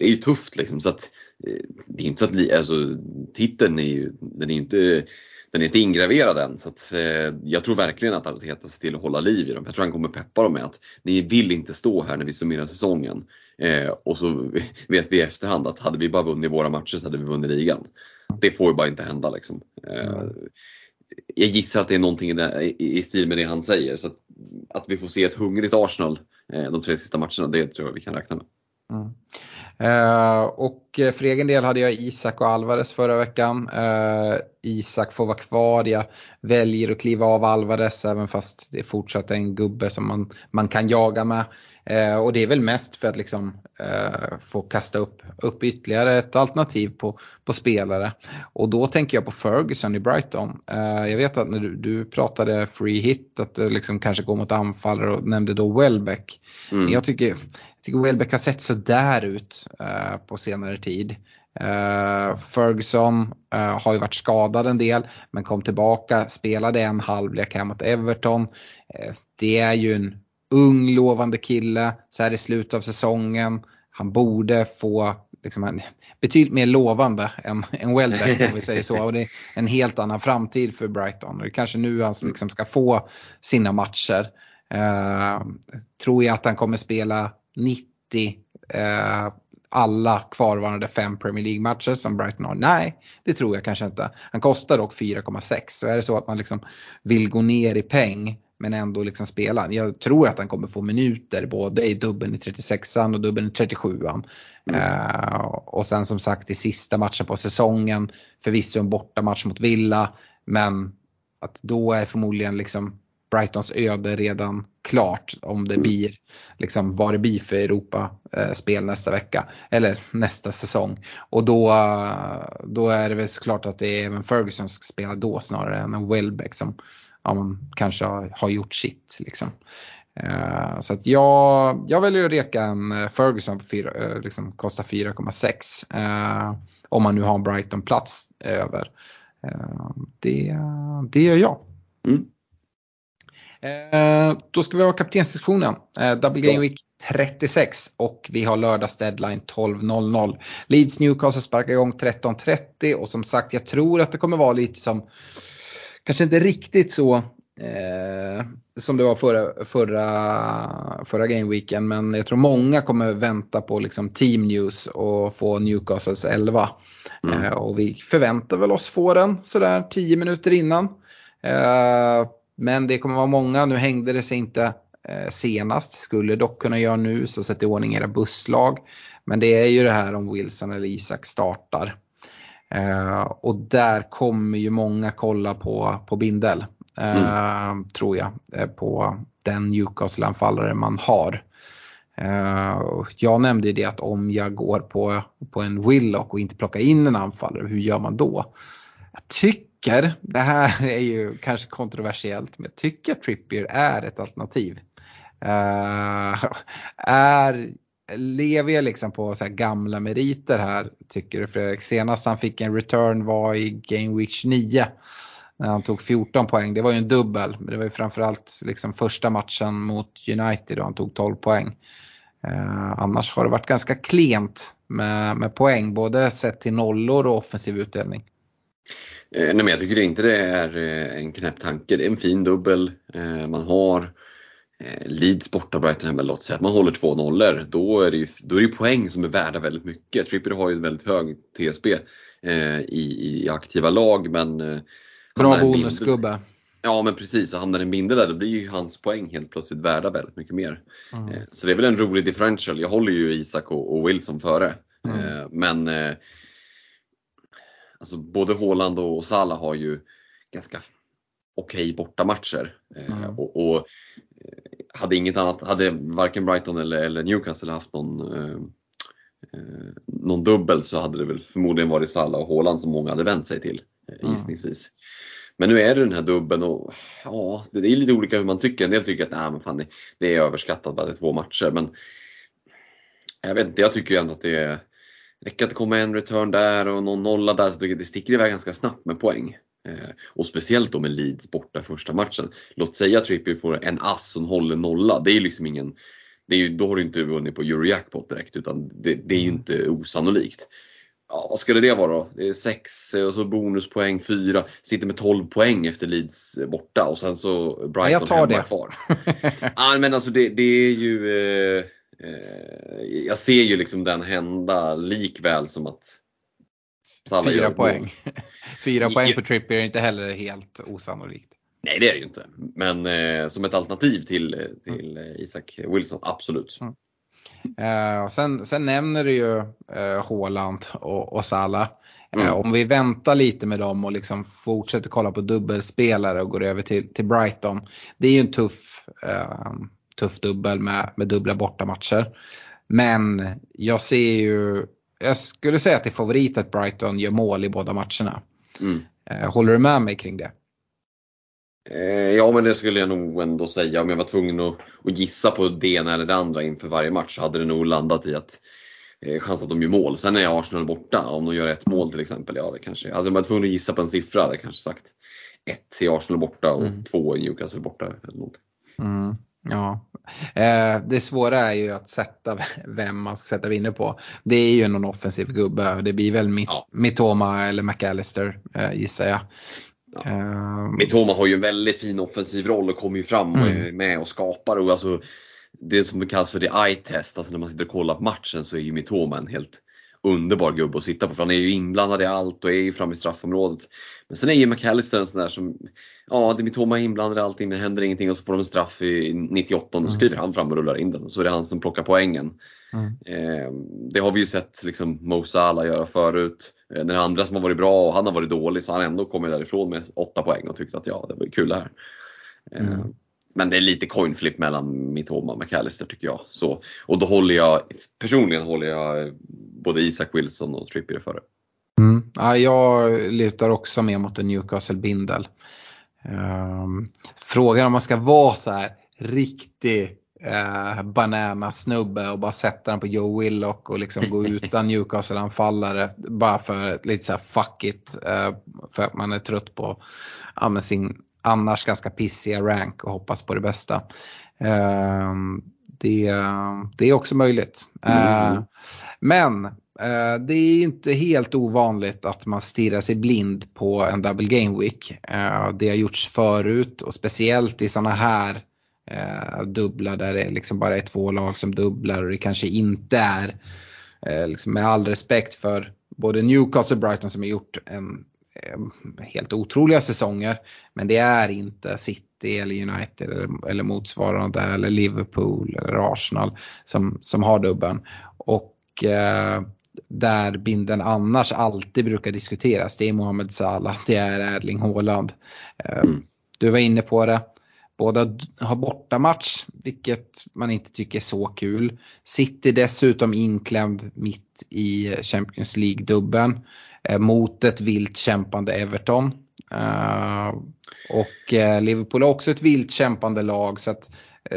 det är ju tufft liksom så att eh, det är inte så att, alltså titeln är ju, den är inte den är inte ingraverad än så att, eh, jag tror verkligen att Arteta ser till att hålla liv i dem. Jag tror han kommer peppa dem med att ni vill inte stå här när vi summerar säsongen. Eh, och så vet vi i efterhand att hade vi bara vunnit våra matcher så hade vi vunnit ligan. Det får ju bara inte hända liksom. Eh, jag gissar att det är någonting i, det, i, stil med det han säger. Så att, att, vi får se ett hungrigt Arsenal eh, de tre sista matcherna, det tror jag vi kan räkna med. Mm. Eh, och och för egen del hade jag Isak och Alvarez förra veckan. Uh, Isak får vara kvar. Jag väljer att kliva av Alvarez även fast det är fortsatt en gubbe som man, man kan jaga med. Uh, och det är väl mest för att liksom få kasta upp, upp ytterligare ett alternativ på, på spelare. Och då tänker jag på Ferguson i Brighton. jag vet att när du, du pratade free hit att det liksom kanske går mot anfallare och nämnde då Welbeck. Mm. Jag tycker tycker Welbeck har sett sådär ut uh, på senare tid. Uh, Ferguson uh, har ju varit skadad en del men kom tillbaka, spelade en halvlek här mot Everton. det är ju en ung lovande kille så här i slutet av säsongen. Han borde få liksom, en, betydligt mer lovande än, än Welbeck om vi säger så. Och det är en helt annan framtid för Brighton. Det är kanske nu han liksom ska få sina matcher. Uh, tror jag att han kommer spela 90 eh, alla kvarvarande fem Premier League-matcher som Brighton har? Nej, det tror jag kanske inte. Han kostar dock 4,6 så är det så att man liksom vill gå ner i peng men ändå liksom spela. Jag tror att han kommer få minuter både i dubben i 36an och dubben i 37an. Mm. Uh, och sen som sagt i sista matchen på säsongen, förvisso en bortamatch mot Villa, men att då är förmodligen liksom Brightons öde redan klart om det mm. blir liksom vad det blir för Europa-spel nästa vecka eller nästa säsong. Och då, då är det väl såklart att det är även Ferguson som ska spela då snarare än en Welbeck som ja, kanske har, har gjort sitt. Liksom. Uh, så att jag, jag väljer att reka en Ferguson på fyra, uh, liksom kostar 4,6. Uh, om man nu har en Brighton-plats över. det, det gör jag. Mm. Eh, då ska vi ha kaptenssektionen. Eh, Double Game Week 36 och vi har lördags deadline 12.00. Leeds Newcastle sparkar igång 13.30 och som sagt jag tror att det kommer vara lite som, kanske inte riktigt så eh, som det var förra, förra, förra gameweeken men jag tror många kommer vänta på liksom team news och få Newcastles 11. Mm. Eh, och vi förväntar väl oss få den sådär 10 minuter innan. Eh, men det kommer vara många, nu hängde det sig inte eh, senast, skulle dock kunna göra nu så sätt i ordning era busslag. Men det är ju det här om Wilson eller Isak startar. Eh, och där kommer ju många kolla på, på Bindel, eh, mm. tror jag, på den Newcastle-anfallare man har. Jag nämnde ju det att om jag går på, på en Willock och inte plockar in en anfallare, hur gör man då? Jag tycker tycker, det här är ju kanske kontroversiellt, men jag tycker att Trippier är ett alternativ. Uh, är, lever jag liksom på så gamla meriter här tycker du Fredrik? Senast han fick en return var i Game Week 29 när han tog 14 poäng. Det var ju en dubbel, men det var ju framförallt liksom första matchen mot United och han tog 12 poäng. Eh, annars har det varit ganska klent med, med poäng, både sett till nollor och offensiv utdelning. Eh, nej, men jag tycker inte det är eh, en knäpp tanke. Det är en fin dubbel. Eh, man har Leeds borta, Brighton hemma. Låt säga att man håller två nollor. Då är det ju då är det poäng som är värda väldigt mycket. Trippier har ju en väldigt hög TSB eh, i, i aktiva lag men eh, Bra bonusgubbe. Ja men precis, och hamnar en bindel där då blir ju hans poäng helt plötsligt värda väldigt mycket mer. Mm. Eh, Så det är väl en rolig differential. Jag håller ju Isak och, och Wilson före. Mm. Men alltså både Haaland och Salah har ju ganska okej bortamatcher. Eh, Mm. Och, och eh, hade inget annat, hade varken Brighton eller, eller Newcastle haft någon eh, eh, någon dubbel så hade det väl förmodligen varit Salah och Haaland som många hade vänt sig till eh, Mm. gissningsvis. Men nu är det den här dubben och ja, det är lite olika hur man tycker. En del tycker att nej, men fan, det, det är överskattat bara det är två matcher. Men jag vet inte, jag tycker ju ändå att det är, räcker att det kommer en return där och någon nolla där så tycker jag det sticker iväg ganska snabbt med poäng. Eh, och speciellt då med Leeds borta första matchen. Låt säga Trippier får en ass som håller nolla. Det är ju liksom ingen, det är ju, då har du inte vunnit på Eurojackpot direkt utan det, det är ju inte osannolikt. Ja, vad skulle det vara då? Det är 6 och så bonuspoäng 4. Sitter med 12 poäng efter Leeds borta och sen så Brighton jag tar hemma det. kvar. ja, men alltså det, det är ju eh, eh, Jag ser ju liksom den hända likväl som att Salah Fyra poäng. Fyra poäng på Trippier är inte heller helt osannolikt. Nej det är det ju inte. Men eh, som ett alternativ till, till eh, Isak Wilson, absolut. Mm. Eh, och sen, sen nämner du ju eh, Haaland och, och Salah. Eh, Mm. Om vi väntar lite med dem och liksom fortsätter kolla på dubbelspelare och går över till, till Brighton. Det är ju en tuff, eh, tuff dubbel med, med dubbla bortamatcher. Men jag ser ju, jag skulle säga att det är favorit att Brighton gör mål i båda matcherna. Mm. Eh, håller du med mig kring det? Eh, ja men det skulle jag nog ändå säga. Om jag var tvungen att, att gissa på det ena eller det andra inför varje match så hade det nog landat i att eh, chans att de gör mål. Sen är Arsenal borta. Om de gör ett mål till exempel, ja det kanske, hade man tvungen att gissa på en siffra hade jag kanske sagt ett i Arsenal borta och Mm. två i Newcastle borta. Eller någonting. Mm, ja. Eh, det svåra är ju att sätta vem man ska sätta vinner på. Det är ju någon offensiv gubbe det blir väl Mit- Ja. Mitoma eller McAllister eh, gissar jag. Ja. Eh, Mitoma har ju en väldigt fin offensiv roll och kommer ju fram och Mm. är med och skapar. Och alltså, det som kallas för the eye test, alltså när man sitter och kollar på matchen så är ju Mitoma en helt underbar gubbe att sitta på för han är ju inblandad i allt och är ju framme i straffområdet. Men sen är ju McAllister en sån där som, ja det är inblandad i allting det händer ingenting och så får de en straff i 98 och så skriver han fram och rullar in den så är det han som plockar poängen. Mm. Eh, det har vi ju sett liksom Mo Salah göra förut. Eh, den andra som har varit bra och han har varit dålig så han ändå kommit därifrån med 8 poäng och tyckte att ja det var kul det här. Eh, Mm. Men det är lite coin flip mellan Mitoma och McAllister tycker jag. Så, och då håller jag, personligen håller jag både Isak Wilson och Trippier före. Mm. Ja, jag lutar också mer mot en Newcastle-bindel. Um, frågan om man ska vara så här riktig uh, bananasnubbe och bara sätta den på Joe Willock och liksom gå utan Newcastle-anfallare bara för lite så här fuck it. Uh, för att man är trött på ja, sin annars ganska pissiga rank och hoppas på det bästa. Um, det, det är också möjligt. Mm. Uh, men Eh, Eh, det är inte helt ovanligt att man stirrar sig blind på en double game week. Eh, det har gjorts förut och speciellt i sådana här eh, dubblar där det liksom bara är två lag som dubblar och det kanske inte är, liksom med all respekt för både Newcastle och Brighton som har gjort en helt otroliga säsonger. Men det är inte City eller United eller, eller motsvarande eller Liverpool eller Arsenal som, som har dubben. Och där binden annars alltid brukar diskuteras. Det är Mohamed Salah, det är Erling Haaland. Eh, Mm. Du var inne på det. Båda har bortamatch, vilket man inte tycker är så kul. City dessutom inklämd mitt i Champions League-dubben eh, mot ett vilt kämpande Everton. Eh, och eh, Liverpool har också ett vilt kämpande lag så att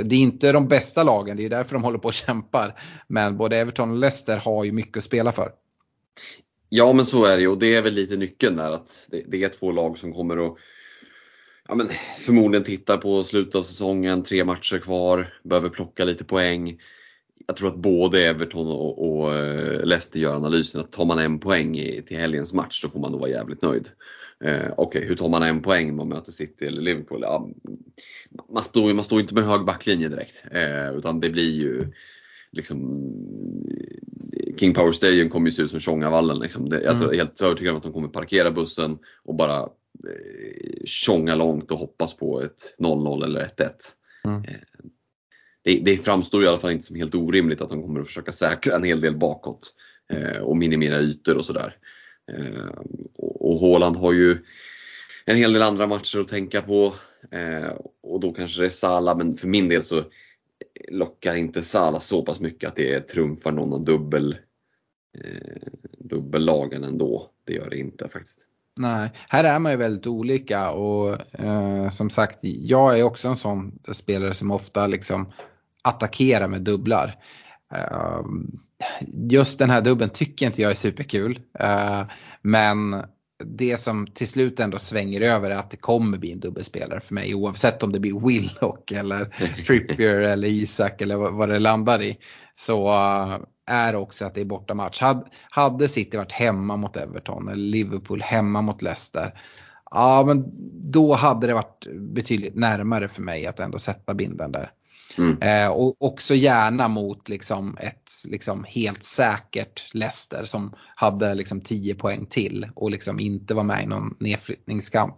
det är inte de bästa lagen, det är därför de håller på och kämpar. Men både Everton och Leicester har ju mycket att spela för. Ja men så är det ju och det är väl lite nyckeln där att det, det är två lag som kommer att ja, men, förmodligen titta på slutet av säsongen, tre matcher kvar, behöver plocka lite poäng jag tror att både Everton och, och eh, Leicester gör analysen att tar man en poäng i, till helgens match så får man nog vara jävligt nöjd. Eh, Okej, okay, hur tar man en poäng om man möter City eller Liverpool? Ja, man står man står inte med hög backlinje direkt. Eh, utan det blir ju liksom King Power Stadium kommer ju se ut som Tjongavallen. Liksom. Det, jag är mm. helt övertygad om att de kommer parkera bussen och bara eh, tjonga långt och hoppas på ett 0-0 eller 1-1. Mm. Det, det framstår i alla fall inte som helt orimligt att de kommer att försöka säkra en hel del bakåt eh, och minimera ytor och sådär. Eh, och, och Håland har ju en hel del andra matcher att tänka på eh, och då kanske det är Sala men för min del så lockar inte Sala så pass mycket att det trumfar någon av dubbel, eh, dubbellagen ändå. Det gör det inte faktiskt. Nej, här är man ju väldigt olika och eh, som sagt jag är också en sån spelare som ofta liksom attackerar med dubblar. Eh, just den här dubben tycker inte jag är superkul. Eh, men det som till slut ändå svänger över är att det kommer bli en dubbelspelare för mig oavsett om det blir Willock eller Trippier eller Isak eller vad det landar i. Så uh, är också att det är bortamatch. Had, hade City varit hemma mot Everton eller Liverpool hemma mot Leicester. Ja men då hade det varit betydligt närmare för mig att ändå sätta binden där. Mm. Eh, och också gärna mot liksom ett liksom helt säkert Leicester som hade liksom 10 poäng till och liksom inte var med i någon nedflyttningskamp.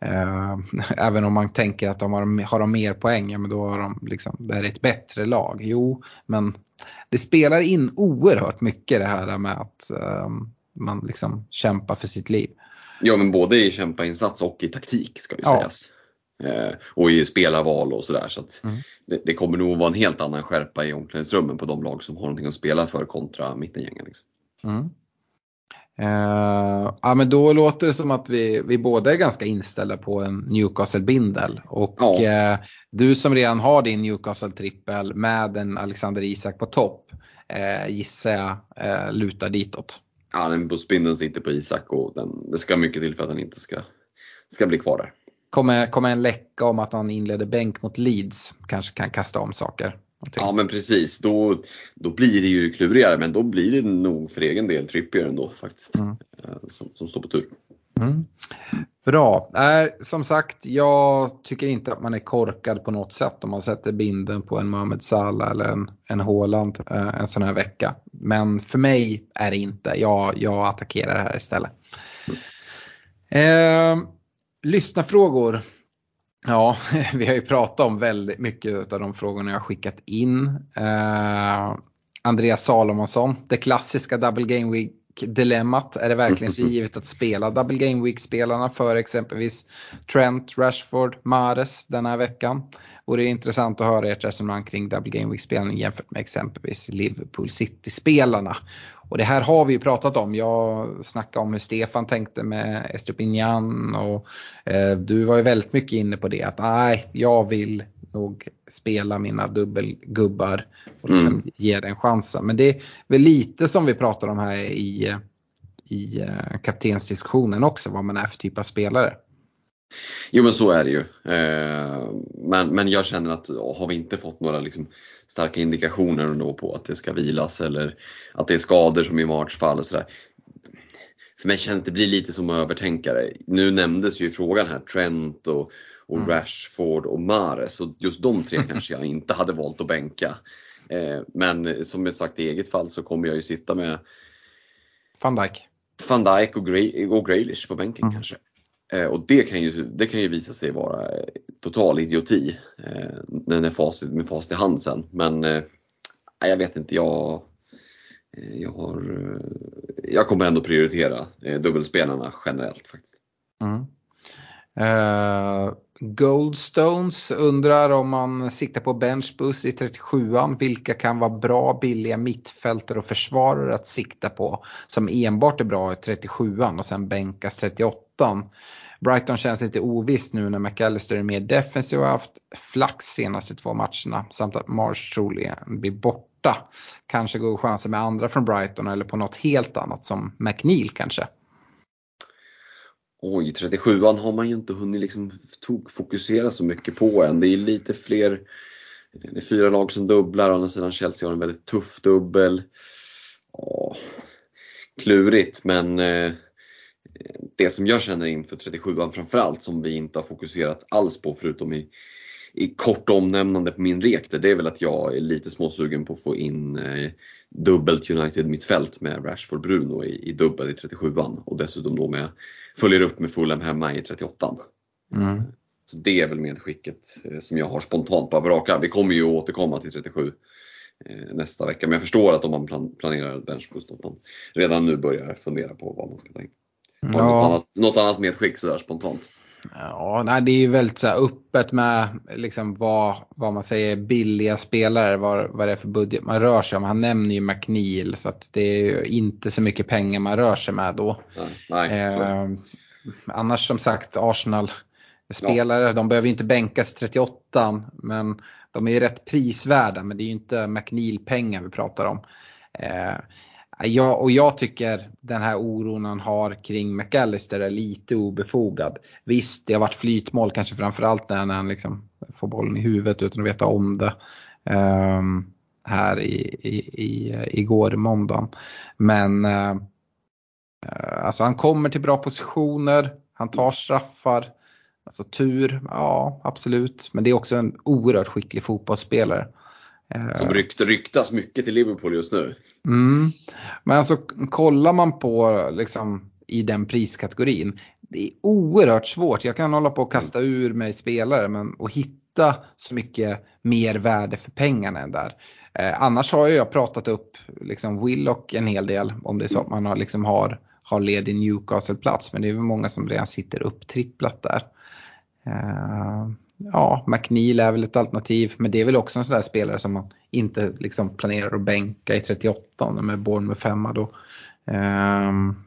Eh, även om man tänker att de har, har de mer poäng, ja, men då har de liksom, det är ett bättre lag. Jo, men det spelar in oerhört mycket det här med att eh, man liksom kämpar för sitt liv. Ja men både i kämpainsats och i taktik ska ju ja. sägas. Eh, och i spelarval och sådär. Så, så mm. det, det, kommer nog vara en helt annan skärpa i omklädningsrummen på de lag som har någonting att spela för kontra mittengängen. Liksom. Mm. Uh, ja men då låter det som att vi, vi båda är ganska inställda på en Newcastle-bindel. Och ja. uh, du som redan har din Newcastle-trippel med en Alexander Isak på topp uh, gissar jag lutar ditåt. Ja, den bussbindeln sitter på Isak och den, det ska mycket till för att den inte ska, ska bli kvar där kommer, kommer en läcka om att han inledde bänk mot Leeds kanske kan kasta om saker. Ja men precis, då, då blir det ju klurigare men då blir det nog för egen del Trippier ändå faktiskt. Mm. Eh, som, som står på tur. Mm. Bra. Äh, som sagt, jag tycker inte att man är korkad på något sätt om man sätter binden på en Mohamed Salah eller en, en Haaland äh, en sån här vecka. Men för mig är det inte. Jag, jag attackerar det här istället. Mm. Äh, Lyssnarfrågor. Ja, vi har ju pratat om väldigt mycket av de frågorna jag skickat in. Eh, Andreas Salomonsson, det klassiska Double Game Week dilemmat. Är det verkligen så givet att spela Double Game Week-spelarna för exempelvis Trent, Rashford, Mares den här veckan? Och det är intressant att höra ert resonemang kring Double Game Week-spelning jämfört med exempelvis Liverpool City-spelarna. Och det här har vi ju pratat om. Jag snackade om hur Stefan tänkte med Estupinian och eh, du var ju väldigt mycket inne på det att nej, jag vill nog spela mina dubbelgubbar och liksom mm. ge den chansen. Men det är väl lite som vi pratar om här i, i eh, kaptensdiskussionen också, vad man är för typ av spelare. Jo men så är det ju. Eh, men, men jag känner att har vi inte fått några liksom starka indikationer ändå på att det ska vilas eller att det är skador som i matchfall och sådär. För mig känns det blir lite som att övertänka det. Nu nämndes ju i frågan här Trent och, och mm. Rashford och Mares och just de tre kanske jag inte hade valt att bänka. Eh, men som jag sagt i eget fall så kommer jag ju sitta med Van Dijk, Van Dijk och, Gray, och Graylish på bänken mm. kanske. Eh, och det kan, ju, det kan ju visa sig vara eh, total idioti eh, när facit, med facit i hand sen. Men eh, jag vet inte, jag, eh, jag, har, eh, jag kommer ändå prioritera dubbelspelarna generellt faktiskt. Mm. Uh, Goldstones undrar om man siktar på benchbus i 37an, vilka kan vara bra billiga mittfältare och försvarare att sikta på som enbart är bra i 37an och sen bänkas 38? 38an. Brighton känns lite ovisst nu när McAllister är mer defensiv och har haft flax senaste två matcherna samt att Marsh troligen blir borta. Kanske går chansen med andra från Brighton eller på något helt annat som McNeil kanske. Oj, 37an har man ju inte hunnit liksom fokusera så mycket på än. Det är lite fler Det är fyra lag som dubblar, å andra sidan Chelsea har en väldigt tuff dubbel. Åh, klurigt men eh, det som jag känner inför 37an framförallt som vi inte har fokuserat alls på förutom i, i kort omnämnande på min rek det är väl att jag är lite småsugen på att få in eh, dubbelt United mittfält med Rashford Bruno i, i dubbel i 37an och dessutom då med följer upp med Fulham hemma i 38an. Mm. Så det är väl medskicket eh, som jag har spontant på raka. Vi kommer ju återkomma till 37 eh, nästa vecka. Men jag förstår att om man plan planerar benchboost att man redan nu börjar fundera på vad man ska ta in. Har Ja. Något, annat, något annat medskick sådär spontant? Ja, nej, det är ju väldigt så öppet med liksom vad, vad man säger billiga spelare, vad, vad det är för budget man rör sig om. Han nämner ju McNeil så att det är ju inte så mycket pengar man rör sig med då. Nej, nej Eh, annars som sagt Arsenal spelare, de behöver ju inte bänkas 38 men de är ju rätt prisvärda men det är ju inte McNeil-pengar vi pratar om. Eh, ja, och jag tycker den här oron han har kring McAllister är lite obefogad. Visst, det har varit flytmål kanske framförallt när han liksom får bollen i huvudet utan att veta om det. ehm, här i, i, i, igår, måndagen. Men eh, Eh, Alltså han kommer till bra positioner, han tar straffar. Alltså tur, ja absolut. Men det är också en oerhört skicklig fotbollsspelare. Eh, som rykt, ryktas mycket till Liverpool just nu. Mm. Men alltså kollar man på liksom i den priskategorin. Det är oerhört svårt. Jag kan hålla på att kasta ur mig spelare men att hitta så mycket mer värde för pengarna än där. Eh, annars har jag pratat upp liksom Willock en hel del om det är så att man har, liksom har, har ledig Newcastle-plats. Men det är väl många som redan sitter upptripplat där. Eh, ja, McNeil är väl ett alternativ. Men det är väl också en sån där spelare som man inte liksom planerar att bänka i 38 med Bournemouth femma då. Um,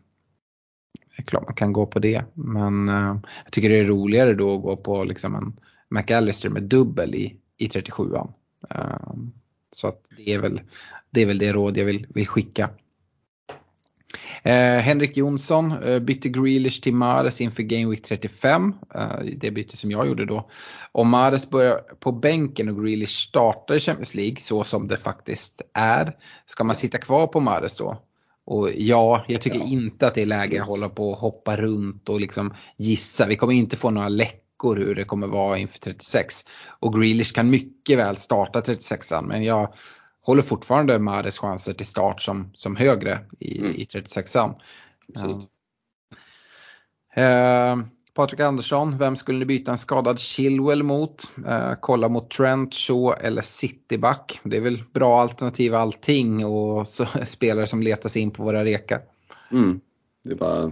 det är klart man kan gå på det. Men uh, jag tycker det är roligare då att gå på liksom en McAllister med dubbel i, i 37an. Um, ehm, så att det är väl det, är väl det råd jag vill, vill skicka. Eh, Henrik Jonsson eh, bytte Grealish till Mares inför Game Week 35. Eh, det byte som jag gjorde då. Om Mares börjar på bänken och Grealish startar i Champions League så som det faktiskt är. Ska man sitta kvar på Mares då? Och ja, jag tycker inte att det är läge att hålla på och hoppa runt och liksom gissa. Vi kommer inte få några läckor hur det kommer vara inför 36. Och Grealish kan mycket väl starta 36an men jag håller fortfarande Mares chanser till start som, som högre i, Mm. i 36an. Absolut. Eh, Patrik Andersson, vem skulle ni byta en skadad Chilwell mot? Eh, kolla mot Trent, Shaw eller Cityback. Det är väl bra alternativ allting och så, spelare som letar sig in på våra rekar. Mm. Det är bara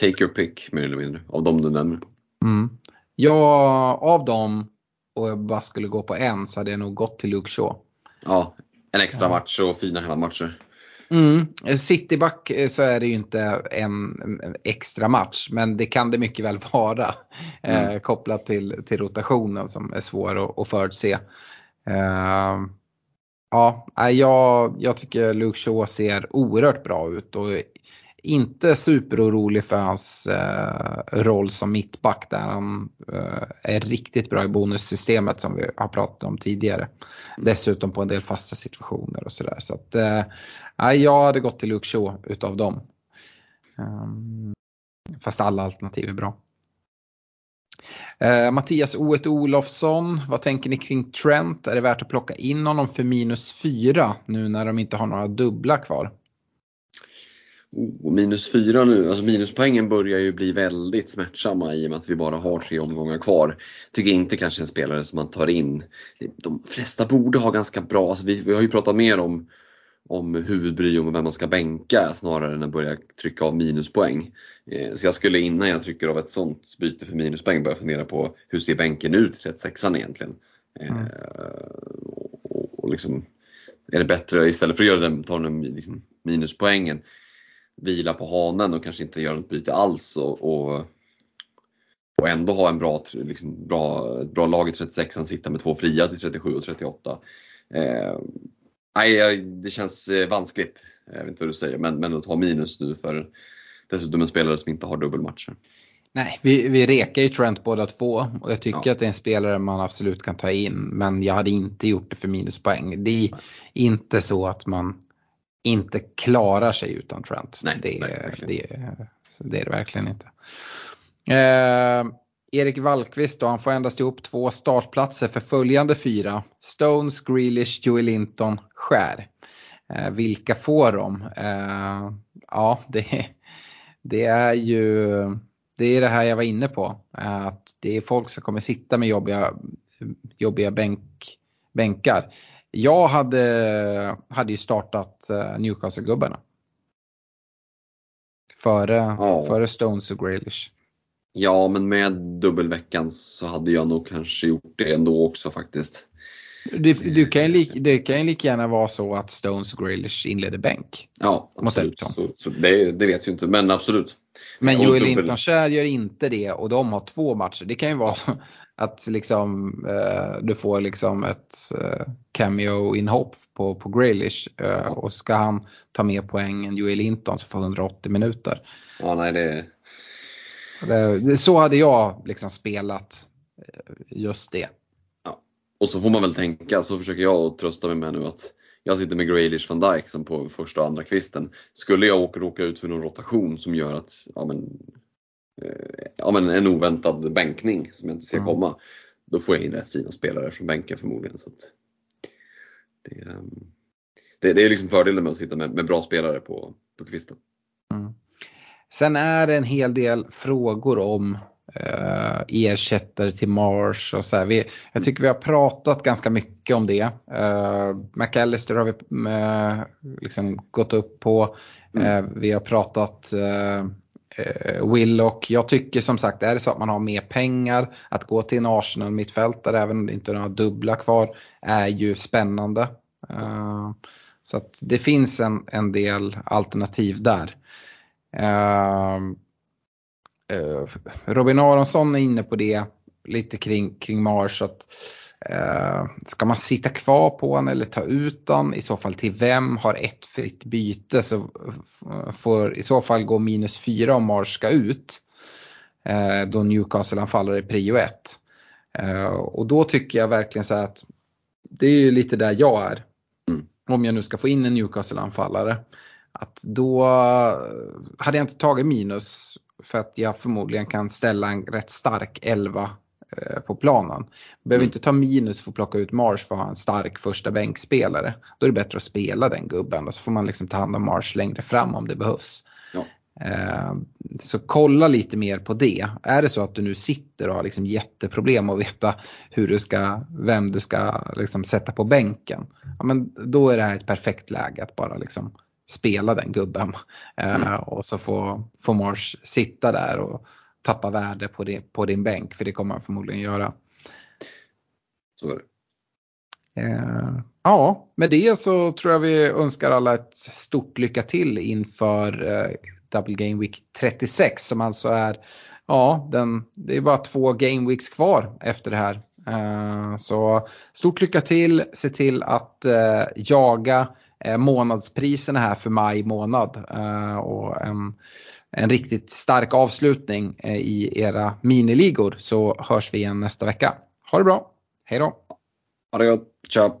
take your pick mer eller mindre av de du nämner. Mm. Ja, av dem och jag bara skulle gå på en så hade jag nog gått till Luke Shaw. Ja, en extra match och fina hemmamatcher. Mm. Cityback eh, så är det ju inte en extra match men det kan det mycket väl vara. Eh, kopplat till, till rotationen som är svår att, att förutse. Eh, ja, jag, jag tycker Luke Shaw ser oerhört bra ut och inte superorolig för hans eh, roll som mittback där han eh, är riktigt bra i bonussystemet som vi har pratat om tidigare. Dessutom på en del fasta situationer och sådär. Så att, eh, jag hade gått till Luke Shaw utav dem. Ehm, fast alla alternativ är bra. Eh, Mattias O1 Olofsson, vad tänker ni kring Trent? Är det värt att plocka in honom för minus 4 nu när de inte har några dubbla kvar? Oh, minus fyra nu, alltså minuspoängen börjar ju bli väldigt smärtsamma i och med att vi bara har tre omgångar kvar. Tycker inte kanske en spelare som man tar in. De flesta borde ha ganska bra, alltså vi, vi har ju pratat mer om, om huvudbry om vem man ska bänka snarare än att börja trycka av minuspoäng. Eh, så jag skulle innan jag trycker av ett sånt byte för minuspoäng börja fundera på hur ser bänken ut i 36an egentligen. Eh, Mm. och, och liksom, är det bättre istället för att göra den, ta den liksom minuspoängen vila på hanen och kanske inte göra något byte alls och, och, och ändå ha en bra, liksom, bra, ett bra lag i 36 an sitta med två fria till 37 och 38. Eh, nej, det känns eh, vanskligt, jag vet inte vad du säger, men, men att ta minus nu för dessutom en spelare som inte har dubbelmatcher. Nej, vi, vi rekar ju Trent båda två och jag tycker Ja. att det är en spelare man absolut kan ta in. Men jag hade inte gjort det för minuspoäng. Det är inte så att man inte klarar sig utan Trent. Nej, det, nej, det, det är det verkligen inte. Eh, Erik Wallqvist då, han får endast ihop två startplatser för följande fyra. Stones, Grealish, Joey Linton, Skär. Eh, vilka får de? Eh, ja, det, det är ju det är det här jag var inne på. eh, Att det är folk som kommer sitta med jobbiga, jobbiga bänk, bänkar. Jag hade, hade ju startat eh, Newcastle-gubbarna. Före, Ja. före Stones och Grealish. Ja, men med dubbelveckan så hade jag nog kanske gjort det ändå också faktiskt. Du, du kan lik, det kan ju lika gärna vara så att Stones och Grealish inleder bänk. Ja, absolut. Så, så det, det vet vi inte, men absolut. Men Joel dubbel- Linton Kjär gör inte det och de har två matcher. Det kan ju vara så att liksom, eh, du får liksom ett eh, cameo-inhopp på, på Grealish eh, och ska han ta mer poäng än Joel Linton så får 180 minuter. Ja, nej, det, Det, det, så hade jag liksom spelat eh, just det. Och så får man väl tänka, så försöker jag att trösta mig med nu att jag sitter med Grealish van Dijk som på första och andra kvisten. Skulle jag åka, råka ut för någon rotation som gör att, ja men, eh, ja, men en oväntad bänkning som jag inte ser Mm. komma. Då får jag in rätt fina spelare från bänken förmodligen. Så det, ehm, det, det är liksom fördelen med att sitta med, med bra spelare på, på kvisten. Sen är det en hel del frågor om eh, ersättare till Mars och så här. Vi, jag tycker vi har pratat ganska mycket om det. Eh, McAllister har vi eh, liksom gått upp på. Eh, vi har pratat eh, eh, Willock. Jag tycker som sagt, är det så att man har mer pengar att gå till en Arsenal mittfältare, även om det inte är några dubbla kvar, är ju spännande. Eh, så att det finns en, en del alternativ där. Eh, Robin Aronsson är inne på det lite kring, kring Mars. Att, eh, ska man sitta kvar på honom eller ta ut honom? I så fall till vem? Har ett fritt byte så får i så fall gå minus fyra om Mars ska ut. Eh, då Newcastle-anfallare är prio ett. Eh, och då tycker jag verkligen så att det är ju lite där jag är. Mm. Om jag nu ska få in en Newcastle-anfallare. Att då hade jag inte tagit minus för att jag förmodligen kan ställa en rätt stark 11 eh, på planen. Behöver Mm. inte ta minus för att plocka ut Mars för att ha en stark första bänkspelare. Då är det bättre att spela den gubben och så får man liksom ta hand om Mars längre fram om det behövs. Ja. Eh, Så kolla lite mer på det. Är det så att du nu sitter och har liksom jätteproblem att veta hur du ska, vem du ska liksom sätta på bänken. Ja, men då är det här ett perfekt läge att bara liksom spela den gubben. Eh, Och så får, får Mars sitta där och tappa värde på din, på din bänk för det kommer han förmodligen göra. Så. Eh, ja, med det så tror jag vi önskar alla ett stort lycka till inför eh, Double Game Week 36 som alltså är, ja, den, det är bara två Game Weeks kvar efter det här. Så stort lycka till, se till att jaga Eh, månadspriserna här för maj månad eh, och en, en riktigt stark avslutning eh, i era miniligor så hörs vi igen nästa vecka. Ha det bra, hej då! Ha det gott, tja!